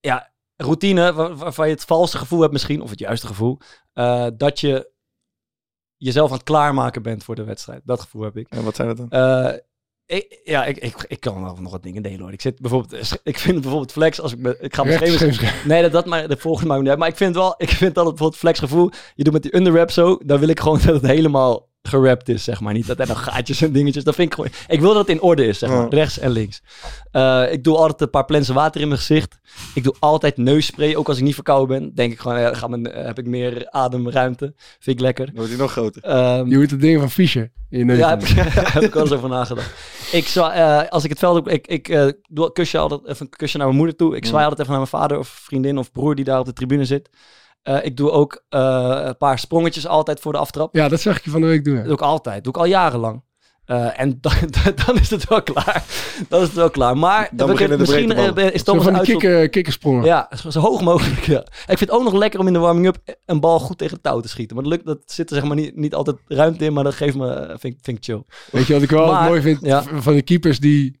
ja, routine, waar- waarvan je het valse gevoel hebt misschien, of het juiste gevoel, eh, dat je jezelf aan het klaarmaken bent voor de wedstrijd. Dat gevoel heb ik. En wat zijn dat dan? Eh, ik, ja, ik, ik, ik kan wel nog wat dingen delen hoor. Ik, zit bijvoorbeeld, ik vind bijvoorbeeld flex, als ik, me, ik ga scheef, Nee, dat, dat maar de volgende maakt niet. Maar ik vind wel, ik vind altijd bijvoorbeeld flexgevoel. Je doet met die underrap zo, dan wil ik gewoon dat het helemaal gerapt is, zeg maar. Niet dat er nog gaatjes en dingetjes. Dat vind ik gewoon. Ik wil dat het in orde is, zeg maar. Ja. Rechts en links. Eh, ik doe altijd een paar plensen water in mijn gezicht. Ik doe altijd neusspray, ook als ik niet verkouden ben. Denk ik gewoon, ja, mijn, eh, heb ik meer ademruimte. Vind ik lekker. Dan wordt hij nog groter. Ehm, Je moet het ding van Fischer in je neus ja, heb heb ik wel eens over nagedacht. Ik zwa, eh, als ik het veld op, ik, ik eh, doe kusje altijd even een kusje naar mijn moeder toe. Ik zwaai altijd even naar mijn vader of vriendin of broer die daar op de tribune zit. Eh, ik doe ook eh, een paar sprongetjes altijd voor de aftrap. Ja, dat zag ik je van de week doen. Dat doe ik altijd. doe ik al jarenlang. Eh, en dan, dan is het wel klaar. Dan is het wel klaar. Maar Dan we- beginnen de misschien is Zo Thomas van die kikker, kikkersprongen. Ja, zo, zo hoog mogelijk. Ja. Ik vind het ook nog lekker om in de warming-up een bal goed tegen het touw te schieten. Maar dat, lukt, dat zit er zeg maar niet, niet altijd ruimte in, maar dat geeft me, vind, ik- vind ik chill. Weet je wat ik wel Maar- mooi vind ja. van de keepers die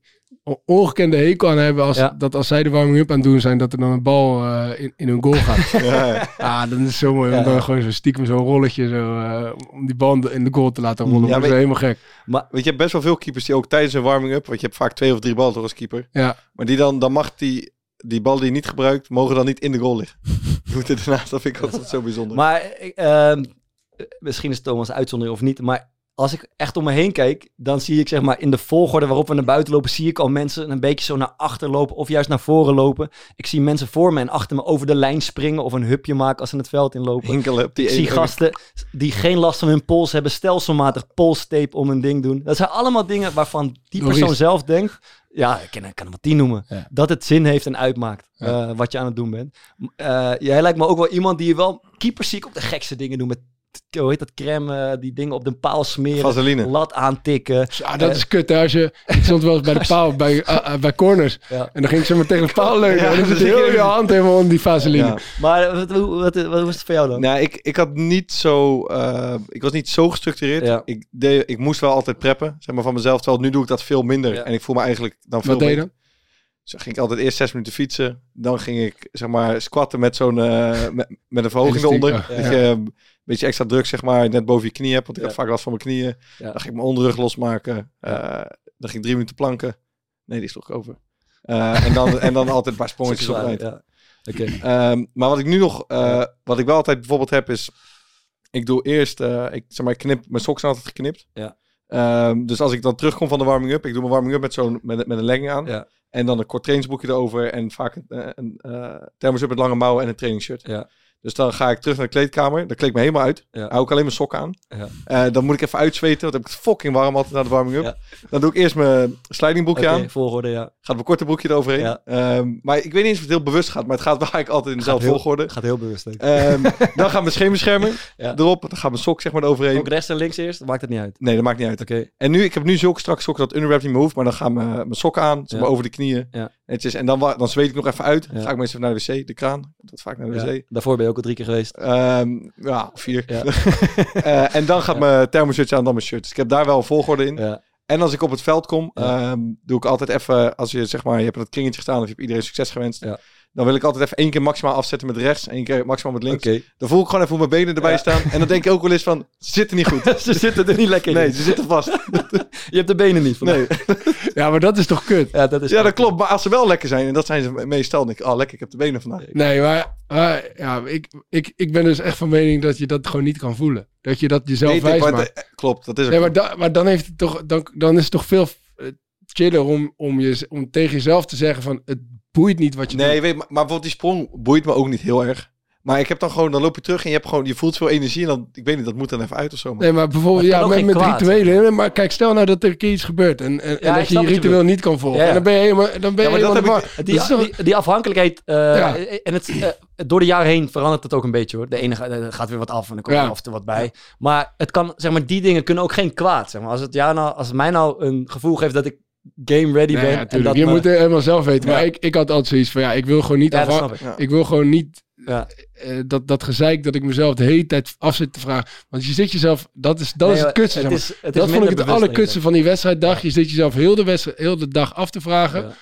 ongekende hekel aan hebben als, Ja. dat als zij de warming-up aan het doen zijn, dat er dan een bal eh, in, in hun goal gaat. Ja, ja. ah, dan is zo mooi. Ja. Om dan gewoon zo stiekem zo'n rolletje zo, eh, om die bal in de goal te laten rollen. Ja, maar- is helemaal gek. Weet je, hebt best wel veel keepers die ook tijdens een warming-up, want je hebt vaak twee of drie ballen door als keeper. Ja. Maar die dan, dan mag die, die bal die je niet gebruikt, mogen dan niet in de goal liggen. Je moet er daarnaast, dat vind ik altijd zo bijzonder. Maar ehm, misschien is Thomas uitzondering of niet, maar als ik echt om me heen kijk, dan zie ik zeg maar in de volgorde waarop we naar buiten lopen, zie ik al mensen een beetje zo naar achter lopen of juist naar voren lopen. Ik zie mensen voor me en achter me over de lijn springen of een hupje maken als ze het veld inlopen. Hinkelen op die Ik zie gasten die geen last van hun pols hebben, stelselmatig polstape om een ding doen. Dat zijn allemaal dingen waarvan die persoon zelf denkt, ja, ik kan, ik kan hem wat tien noemen, Ja. dat het zin heeft en uitmaakt Ja. eh, wat je aan het doen bent. Eh, jij lijkt me ook wel iemand die je wel keepers zie ik ook de gekste dingen doen met hoe heet dat, crème, eh, die dingen op de paal smeren. Vaseline. Lat aantikken. Ja, dat is kut. Hè? Als je, ik stond wel eens bij de paal, bij, eh, eh, bij corners. Ja. En dan ging ik zo maar tegen de paal leunen. Ja, en dan zit heel je- hand helemaal onder die vaseline. Ja. Maar wat, hoe- wat, wat, was het voor jou dan? Nou, ik, ik had niet zo. eh, ik was niet zo gestructureerd. Ja. Ik, deed, ik moest wel altijd preppen, zeg maar van mezelf. Terwijl nu doe ik dat veel minder. Ja. En ik voel me eigenlijk dan veel Wat deed je dan? Dus ging ik altijd eerst zes minuten fietsen. Dan ging ik zeg maar squatten met zo'n eh, met, met een verhoging eronder. ja. Eh, beetje extra druk zeg maar net boven je knie hebt. Want ik Ja. had vaak last van mijn knieën. Ja. Dan ging ik mijn onderrug losmaken. Eh, dan ging ik drie minuten planken. Nee, die sloeg ik over. Eh, en, dan, en dan altijd een paar sprongetjes op het eind. Ja. Oké. Ehm, maar wat ik nu nog, eh, wat ik wel altijd bijvoorbeeld heb is, ik doe eerst, ik zeg maar, ik knip, mijn sokken zijn altijd geknipt. Ja. Ehm, dus als ik dan terugkom van de warming-up, ik doe mijn warming-up met zo'n, met, met een legging aan. En dan een kort trainingsboekje erover en vaak een, een thermos up met lange mouwen en een trainingsshirt. Ja. Dus dan ga ik terug naar de kleedkamer, dan kleed ik me helemaal uit. Ja. Hou ik alleen mijn sokken aan. Ja. Eh, dan moet ik even uitzweten, want dan heb ik het fucking warm altijd na de warming-up. Ja. Dan doe ik eerst mijn slidingboekje aan. volgorde, ja. Gaat mijn korte broekje eroverheen. Ehm, maar ik weet niet eens of het heel bewust gaat, maar het gaat wel eigenlijk altijd in dezelfde heel- volgorde. Gaat heel bewust. ik. Ehm, dan gaat mijn scheenbeschermer Ja. erop. Dan gaat mijn sok zeg maar eroverheen. Ook rechts en links eerst? Maakt het niet uit. Nee, dat maakt niet uit. Oké. En nu, ik heb nu zulke strakke sokken dat underwrap niet meer hoeft. Maar dan gaan mijn, mijn sokken aan, zeg maar over de knieën. Ja. Netjes. En dan, dan zweet ik nog even uit. Ja. Ga ik meestal naar de wc, de kraan. Dat vaak naar de wc. Daarvoor ben je ook al drie keer geweest. Ehm, ja, vier. Eh, en dan gaat mijn thermoshirtje aan, dan mijn shirt. Dus ik heb daar wel een volgorde in. Ja. En als ik op het veld kom, ehm, doe ik altijd even, als je zeg maar, je hebt dat kringetje gestaan of je hebt iedereen succes gewenst. Dan wil ik altijd even één keer maximaal afzetten met rechts, één keer maximaal met links. Oké. Dan voel ik gewoon even hoe mijn benen erbij Ja. staan. En dan denk ik ook wel eens van, ze zitten niet goed. ze zitten er niet lekker Nee, in. ze zitten vast. Je hebt de benen niet. Nee. Ja, maar dat is toch kut? Ja, dat is Ja, dat klopt. Maar als ze wel lekker zijn, en dat zijn ze meestal, dan denk ik, oh lekker, ik heb de benen vandaag. Nee, maar, ja, ik, ik, ik ben dus echt van mening dat je dat gewoon niet kan voelen. Dat je dat jezelf ik, wijs maar maakt. de- klopt, dat is ook Nee, maar, da- maar dan, heeft het toch, dan, dan is het toch veel eh, chiller om, om, je, om tegen jezelf te zeggen van het boeit niet wat je Nee, doet. weet, maar, maar bijvoorbeeld die sprong boeit me ook niet heel erg. Maar ik heb dan gewoon, dan loop je terug en je hebt gewoon, je voelt veel energie en dan, ik weet niet, dat moet dan even uit of zo. man. Nee, maar bijvoorbeeld Maar ja, met, met rituelen. Maar kijk, stel nou dat er een keer iets gebeurt en, en, Ja, dat je je ritueel niet kan volgen. Ja, ja. En dan ben je helemaal, dan ben je Ja, maar dat helemaal ik-. Die, Dat is toch- die, die afhankelijkheid, eh, Ja. en het, eh, door de jaren heen verandert het ook een beetje hoor. De ene ga- eh, gaat weer wat af en dan komt Ja. er af en toe wat bij. Maar het kan, zeg maar, die dingen kunnen ook geen kwaad. Zeg maar. Als het jou nou, als het mij nou een gevoel geeft dat ik game ready Nee, ben. ja, en tuurlijk. dat je me- moet het helemaal zelf weten. Ja. Maar ik, ik had altijd zoiets van, ja, ik wil gewoon niet Ja, dat afha- snap ik. Ja. Ik wil gewoon niet Ja. eh, dat, dat gezeik dat ik mezelf de hele tijd af zit te vragen. Want je zit jezelf, dat is, dat Nee, is het kutste. het is, het is dat vond ik het allerkutste van die wedstrijddag. Je zit jezelf heel de, wedstrijd, heel de dag af te vragen Ja.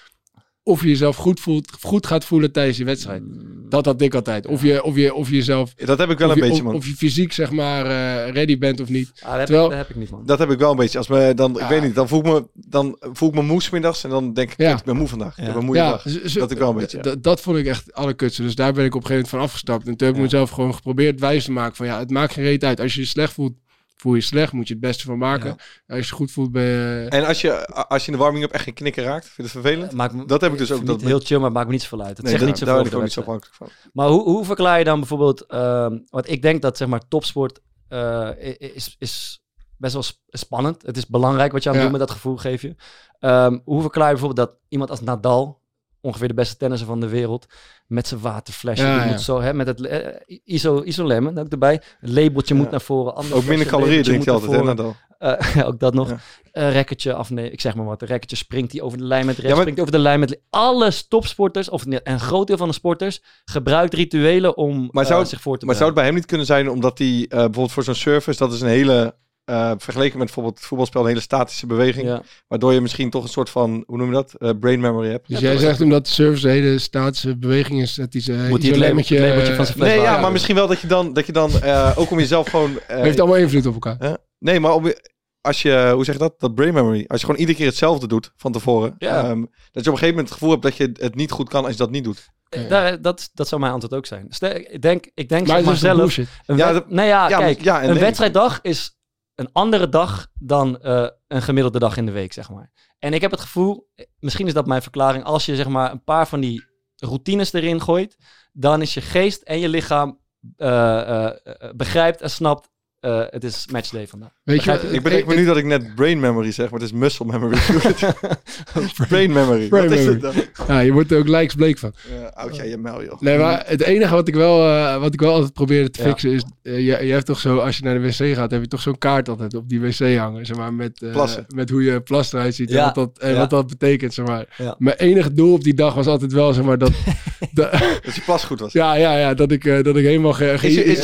Of je jezelf goed, voelt, goed gaat voelen tijdens je wedstrijd. Dat had ik altijd. Of je, of je, of je jezelf, Dat heb ik wel een je, beetje, man. of je fysiek zeg maar eh, ready bent of niet. Ah, dat, heb Terwijl- ik, dat heb ik niet man. Dat heb ik wel een beetje. Als me dan, ik weet niet, dan voel ik me, dan voel ik me moe 's middags en dan denk ik, Ja. ik ben moe vandaag. Ik heb een moeie Ja, dag. zo- Dat ik wel een beetje, ja. d- Dat vond ik echt het allerkutste. Dus daar ben ik op een gegeven moment van afgestapt. En toen heb ik Ja. mezelf gewoon geprobeerd wijs te maken van ja, het maakt geen reet uit. Als je je slecht voelt, voel je je slecht. Moet je het beste van maken. Als je goed voelt, ben je... En als je, als je in de warming-up echt geen knikken raakt, vind je het vervelend? Maakt me- Dat heb ik dus ook. Niet Dat, heel chill, maar het maakt me niet zoveel uit. Het nee, zegt daar, niet zoveel daar ben ik niet afhankelijk van. Maar hoe, hoe verklaar je dan bijvoorbeeld... ehm want ik denk dat zeg maar topsport eh, is, is best wel sp- spannend. Het is belangrijk wat je aan het Ja. doen met dat gevoel geef je. Ehm, hoe verklaar je bijvoorbeeld dat iemand als Nadal... ongeveer de beste tennisser van de wereld... met zijn waterflesje, Ja, moet zo... Hè, met het eh, iso, isolemon ook erbij. Het labeltje Ja. moet naar voren. Ook minder calorieën drinkt hij altijd, hè. Nadal? Eh, ook dat nog. Ja. Een rekkertje af, nee, ik zeg maar wat. Een rekkertje springt hij over de lijn met rechts, Ja, maar- springt over de lijn met... Alle topsporters, of een groot deel van de sporters, gebruikt rituelen om Maar eh, zou het- zich voor te Maar zou het bij hem niet kunnen zijn omdat hij eh, bijvoorbeeld voor zo'n service, dat is een hele, eh, vergeleken met bijvoorbeeld het voetbalspel, een hele statische beweging. Ja. Waardoor je misschien toch een soort van, hoe noem je dat, Eh, brain memory hebt. Dus jij zegt omdat de service een hele statische beweging is, dat hij ze Moet hij het isolemmertje, label- labeltje van zijn fles Nee, ja, maar misschien wel dat je dan, dat je dan eh, ook om jezelf gewoon... eh, heeft allemaal invloed op elkaar. Nee, maar om, je- als je, hoe zeg je dat? Dat brain memory. Als je gewoon iedere keer hetzelfde doet van tevoren. Ja. ehm, dat je op een gegeven moment het gevoel hebt dat je het niet goed kan als je dat niet doet. Eh, Daar, dat, dat zou mijn antwoord ook zijn. Stel, ik denk, ik denk Maar zeg het maar zelf... Een Ja, dat- nee, ja, ja, kijk. ja een nee. wedstrijddag is een andere dag dan eh, een gemiddelde dag in de week, zeg maar. En ik heb het gevoel, misschien is dat mijn verklaring, als je zeg maar een paar van die routines erin gooit, dan is je geest en je lichaam eh, eh, begrijpt en snapt eh, het is matchday vandaag. Weet je, Ik bedenk me nu dat ik net brain memory zeg, maar het is muscle memory. brain memory. Brain Wat is memory. het dan? Ja, je wordt er ook lijksbleek van. Ja, oud jij je mel, joh. Nee, maar het enige wat ik wel, eh, wat ik wel altijd probeerde te Ja. fixen is... eh, je, je hebt toch zo, als je naar de wc gaat, heb je toch zo'n kaart altijd op die wc hangen. Zeg maar, met, eh, met hoe je plas eruit ziet Ja. en, wat dat, en Ja. wat dat betekent. Zeg maar. Ja. Mijn enige doel op die dag was altijd wel zeg maar, dat, dat, Dat je plas goed was. ja, ja, ja, dat, ik, eh, dat ik helemaal ge, ge, Is je- is-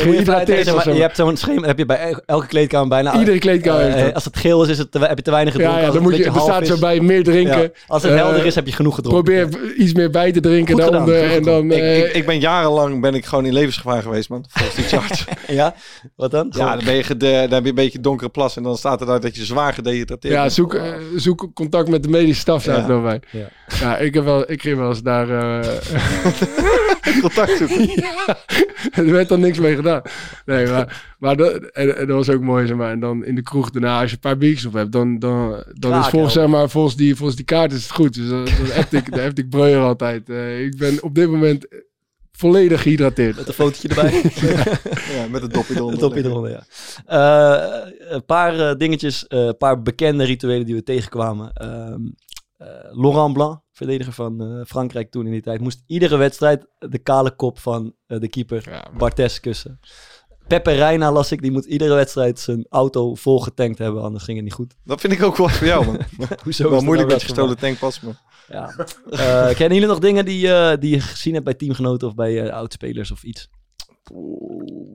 hebt zo'n schema, heb je bij el- elke kleedkamer bijna. Iedere kleedkamer Eh, dat. als het geel is, is het te, heb je te weinig gedronken. Ja, dan het moet je, er zo bij meer drinken. Ja, Als het Eh, helder is, heb je genoeg gedronken. Probeer iets meer bij te drinken Goed gedaan, daaronder. goed En dan, Ik, eh, ik, ik ben jarenlang ben ik gewoon in levensgevaar geweest, man. Volgens die charts. Ja, wat dan? ja, dan, ben je gede- dan heb je een beetje donkere plas en dan staat er daar dat je zwaar gedehydrateerd ja, zoek, eh, zoek contact met de medische staf, staat Ja. er nog bij. Ja. Ja, ik, heb wel, ik ging wel eens daar... eh, Contact zoeken. Ja, er werd dan niks mee gedaan. Nee, maar, maar dat, en, en dat was ook mooi, zeg maar. En dan in de kroeg daarna, als je een paar biertjes op hebt, dan, dan, dan is volgens, zeg maar, volgens, die, volgens die kaart is het goed. Dus dan, dan heb ik, heb ik breuer altijd. Eh, ik ben op dit moment volledig gehydrateerd. Met een fotootje erbij. Ja, met een dopje eronder. Het topje eronder, ja. Eh, een paar eh, dingetjes, eh, een paar bekende rituelen die we tegenkwamen. Ehm, eh, Laurent Blanc, verdediger van eh, Frankrijk toen in die tijd, moest iedere wedstrijd de kale kop van eh, de keeper Ja, Bartes kussen. Pepe Reina las ik, die moet iedere wedstrijd zijn auto vol getankt hebben, anders ging het niet goed. Dat vind ik ook wel voor jou, man. Hoezo wel is dat moeilijk nou met gestolen tankpas, man. Ja. Eh, kennen jullie nog dingen die, eh, die je gezien hebt bij teamgenoten of bij eh oudspelers of iets?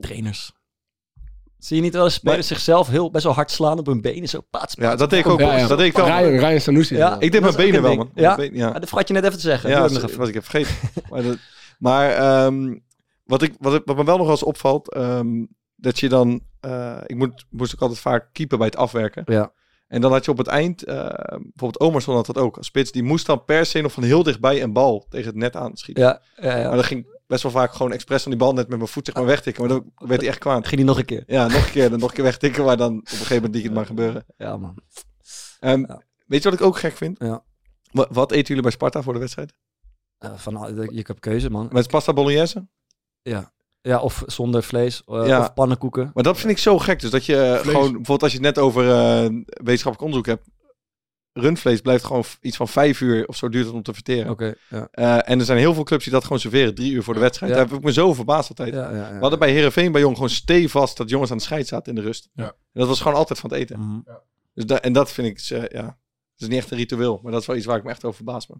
Trainers. Zie je niet wel eens spelers Nee. zichzelf heel best wel hard slaan op hun benen? Zo paats, Ja, dat deed ik ook Ja, wel. ja. Dat deed ik wel. Ryan, Ryan Sanusi. Ja, Ik deed mijn benen wel, man. Ja? Benen, ja. Ah, dat vergat je net even te zeggen. Ja, dat was ik even vergeten. maar dat- maar ehm, wat, ik, wat, ik, wat me wel nog wel eens opvalt, ehm, dat je dan, eh, ik moet, moest ook altijd vaak keeper bij het afwerken. Ja. En dan had je op het eind, eh, bijvoorbeeld Omerson had dat ook, als spits, die moest dan per se nog van heel dichtbij een bal tegen het net aanschieten. Ja, ja, ja. Maar dan ging best wel vaak gewoon expres van die bal net met mijn voet zeg maar wegtikken, maar dan werd hij echt kwaad. Ging die nog een keer. Ja, nog een keer, dan nog een keer wegtikken, maar dan op een gegeven moment liet het maar gebeuren. Ja, man. Ja. Weet je wat ik ook gek vind? Ja. Wat, wat eten jullie bij Sparta voor de wedstrijd? Eh, van, je hebt keuze, man. Met pasta bolognese? Ja. ja, of zonder vlees. eh, Ja. Of pannenkoeken. Maar dat vind ik zo gek. Dus dat je eh, gewoon, bijvoorbeeld als je het net over eh, wetenschappelijk onderzoek hebt. Rundvlees blijft gewoon iets van vijf uur of zo duurt het om te verteren. Oké, ja. Eh, en er zijn heel veel clubs die dat gewoon serveren, drie uur voor de wedstrijd. Ja. Daar heb ik me zo verbaasd altijd. Ja, ja, ja. We hadden bij Herenveen bij Jong gewoon stevast dat jongens aan de scheid zaten in de rust. Ja. En dat was gewoon altijd van het eten. Mhm. Dus da- en dat vind ik, ja, dat is niet echt een ritueel, maar dat is wel iets waar ik me echt over verbaas me.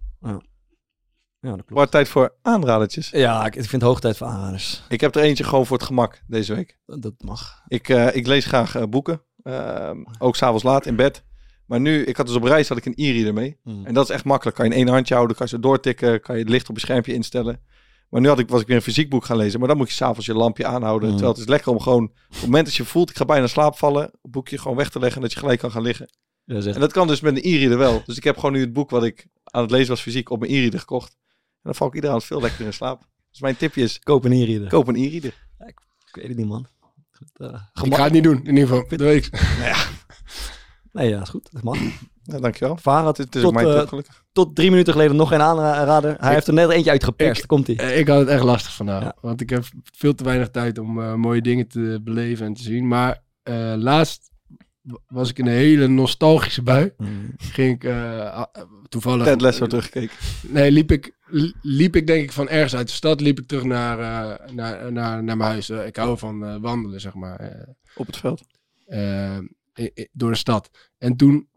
Ja, dat klopt. Tijd voor aanradertjes. Ja, ik ik vind hoog tijd voor aanraders. Ik heb er eentje gewoon voor het gemak deze week. Dat mag. Ik, eh, ik lees graag eh, boeken. Ehm, ook s'avonds laat in bed. Maar nu, ik had dus op reis had ik een e-reader mee. Mm. En dat is echt makkelijk. Kan je in één handje houden, kan je zo doortikken, kan je het licht op je schermpje instellen. Maar nu had ik, was ik weer een fysiek boek gaan lezen. Maar dan moet je s'avonds je lampje aanhouden. Mm. Terwijl het is lekker om gewoon, op het moment dat je voelt, ik ga bijna slaap vallen, het boekje gewoon weg te leggen en dat je gelijk kan gaan liggen. Ja. En dat kan dus met een e-reader wel. Dus ik heb gewoon nu het boek wat ik aan het lezen was fysiek op mijn e-reader gekocht. En dan val ik iedere avond veel lekkerder in slaap. Dus mijn tipje is, Koop een e-reader. koop een e-reader. Ik weet het niet, man. Eh, Ik ga het niet doen, in ieder geval. Dat weet ik. Nee, ja, is goed. Dat mag. Ja, dankjewel. Vara Het, het is tot, ook mijn eh, tip gelukkig. tot drie minuten geleden nog geen aanrader. Hij Ik- heeft er net eentje uitgeperst. Komt hij? Eh, Ik had het echt lastig vandaag. Ja. Want ik heb veel te weinig tijd om eh, mooie dingen te beleven en te zien. Maar eh, laatst was ik in een hele nostalgische bui. Ging ik eh, toevallig... Ted Lasso teruggekeken. Nee, liep ik, li- liep ik denk ik van ergens uit de stad. Liep ik terug naar, eh, naar, naar, naar mijn huis. Eh, ik hou van eh, wandelen, zeg maar. eh, Op het veld. door de stad. En toen,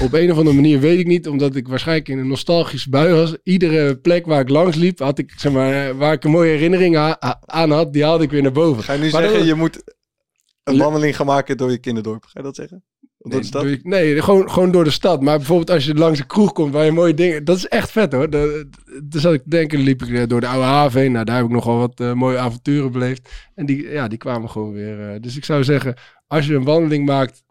op een of andere manier, weet ik niet, omdat ik waarschijnlijk in een nostalgische bui was. Iedere plek waar ik langs liep, had ik, zeg maar, waar ik een mooie herinnering aan had, die haalde ik weer naar boven. Ga je nu Maar zeggen, dat- je moet een wandeling gaan maken door je kinderdorp? Ga je dat zeggen? Door Nee, de stad? nee, gewoon, gewoon door de stad. Maar bijvoorbeeld als je langs de kroeg komt waar je mooie dingen... Dat is echt vet hoor. Da- Dus zat ik denken, liep ik eh, door de oude haven heen. Nou, daar heb ik nogal wat eh, mooie avonturen beleefd. En die, ja, die kwamen gewoon weer. eh. dus ik zou zeggen, als je een wandeling maakt...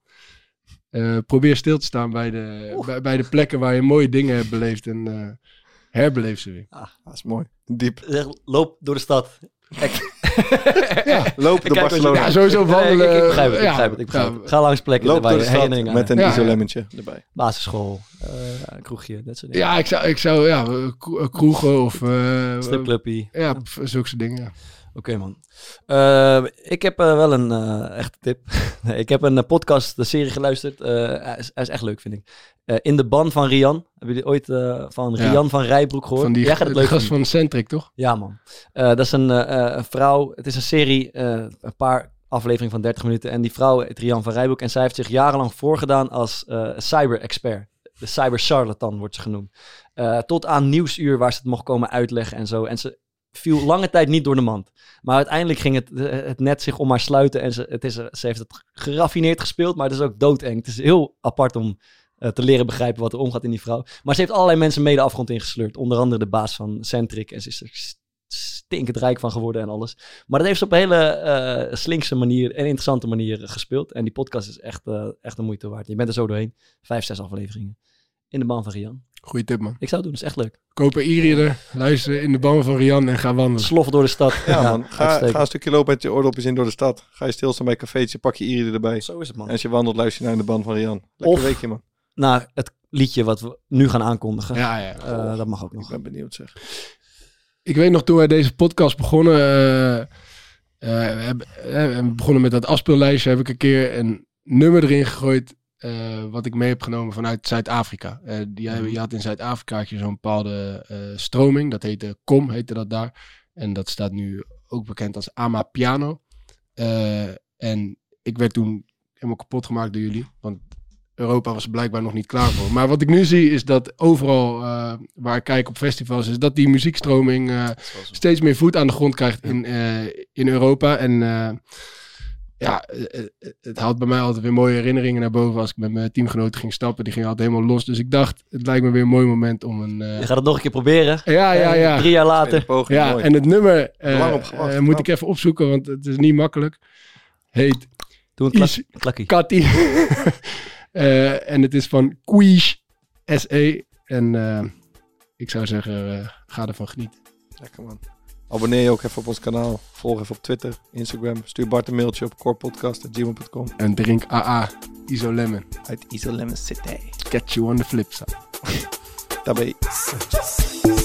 eh, probeer stil te staan bij de, bij, bij de plekken waar je mooie dingen hebt beleefd. En eh, herbeleef ze weer. Dat is mooi. Diep. Zeg, loop door de stad. Ja, Loop kijk, Barcelona. ja sowieso wandelen. Nee, ik, ik begrijp het. Ik begrijp het, ik begrijp ja, het. Ga langs plekken Loop de met een Ja, isolemmetje erbij. Basisschool, eh, een kroegje, dat soort dingen. Ja, ik zou, ik zou ja, kro- kroegen of... eh, Stripclubje. Ja, zulke soort dingen. ja. Oké man. Eh, ik heb eh, wel een eh, echte tip. nee, ik heb een eh, podcast, de serie geluisterd. Eh, hij, is, is echt leuk, vind ik. Eh, In de ban van Rian. Hebben jullie ooit eh, van Ja. Rian van Rijbroek gehoord? Van die Jij gaat het de leuk gast vinden. van Centric, toch? Ja, man. Eh, dat is een, eh, eh, een Het is een serie, eh, een paar afleveringen van 30 minuten. En die vrouw heet Rian van Rijbroek. En zij heeft zich jarenlang voorgedaan als eh, cyber-expert. De cyber-charlatan wordt ze genoemd. Eh, tot aan nieuwsuur waar ze het mocht komen uitleggen en zo. En ze viel lange tijd niet door de mand. Maar uiteindelijk ging het, het net zich om haar sluiten. En ze, het is, ze heeft het geraffineerd gespeeld, maar het is ook doodeng. Het is heel apart om te leren begrijpen wat er omgaat in die vrouw. Maar ze heeft allerlei mensen mee de afgrond ingesleurd. Onder andere de baas van Centric. En ze is stinkend rijk van geworden en alles. Maar dat heeft ze op een hele eh, slinkse manier en interessante manier gespeeld. En die podcast is echt, eh, echt een moeite waard. Je bent er zo doorheen. Vijf, zes afleveringen. In de ban van Rian. Goeie tip, man. Ik zou het doen, dat is echt leuk. Koop een e-reader, luister in de ban van Rian en ga wandelen. Sloffen door de stad. Ja, man. Ga, een stukje lopen met je oordopjes in door de stad. Ga je stilstaan bij cafeetje, pak je Iri erbij. Zo is het, man. En als je wandelt, luister je naar de band van Rian. Lekker Of- weekje, man. Naar het liedje wat we nu gaan aankondigen. Ja, ja. Eh, dat mag ook Ik nog. ben benieuwd, zeg. Ik weet nog toen wij deze podcast begonnen, eh, we, hebben, we begonnen met dat afspeellijstje, heb ik een keer een nummer erin gegooid wat ik mee heb genomen vanuit Zuid-Afrika. Die, je had in Zuid-Afrika zo'n bepaalde stroming, dat heette COM, heette dat daar. En dat staat nu ook bekend als Ama Piano. Eh, en ik werd toen helemaal kapot gemaakt door jullie, want Europa was er blijkbaar nog niet klaar voor. Maar wat ik nu zie is dat overal eh, waar ik kijk op festivals, is dat die muziekstroming eh, steeds meer voet aan de grond krijgt in, eh, in Europa. En eh, ja, het haalt bij mij altijd weer mooie herinneringen naar boven als ik met mijn teamgenoten ging stappen. Die gingen altijd helemaal los. Dus ik dacht, het lijkt me weer een mooi moment om een... eh, Je gaat het nog een keer proberen. ja, ja, ja. Drie jaar later. poging, Ja, mooi. en het nummer Lang op gewacht, moet ik even opzoeken, want het is niet makkelijk. Heet Doe een klakkie. Cathy. Eh, en het is van Quiche SE. En eh, ik zou zeggen, eh, ga ervan genieten. Lekker, man. Abonneer je ook even op ons kanaal. Volg even op Twitter, Instagram. Stuur Bart een mailtje op corepodcast.gmail.com. En drink AA Iso Lemon. Uit Iso Lemon City. Catch you on the flip side. Daarbij. Just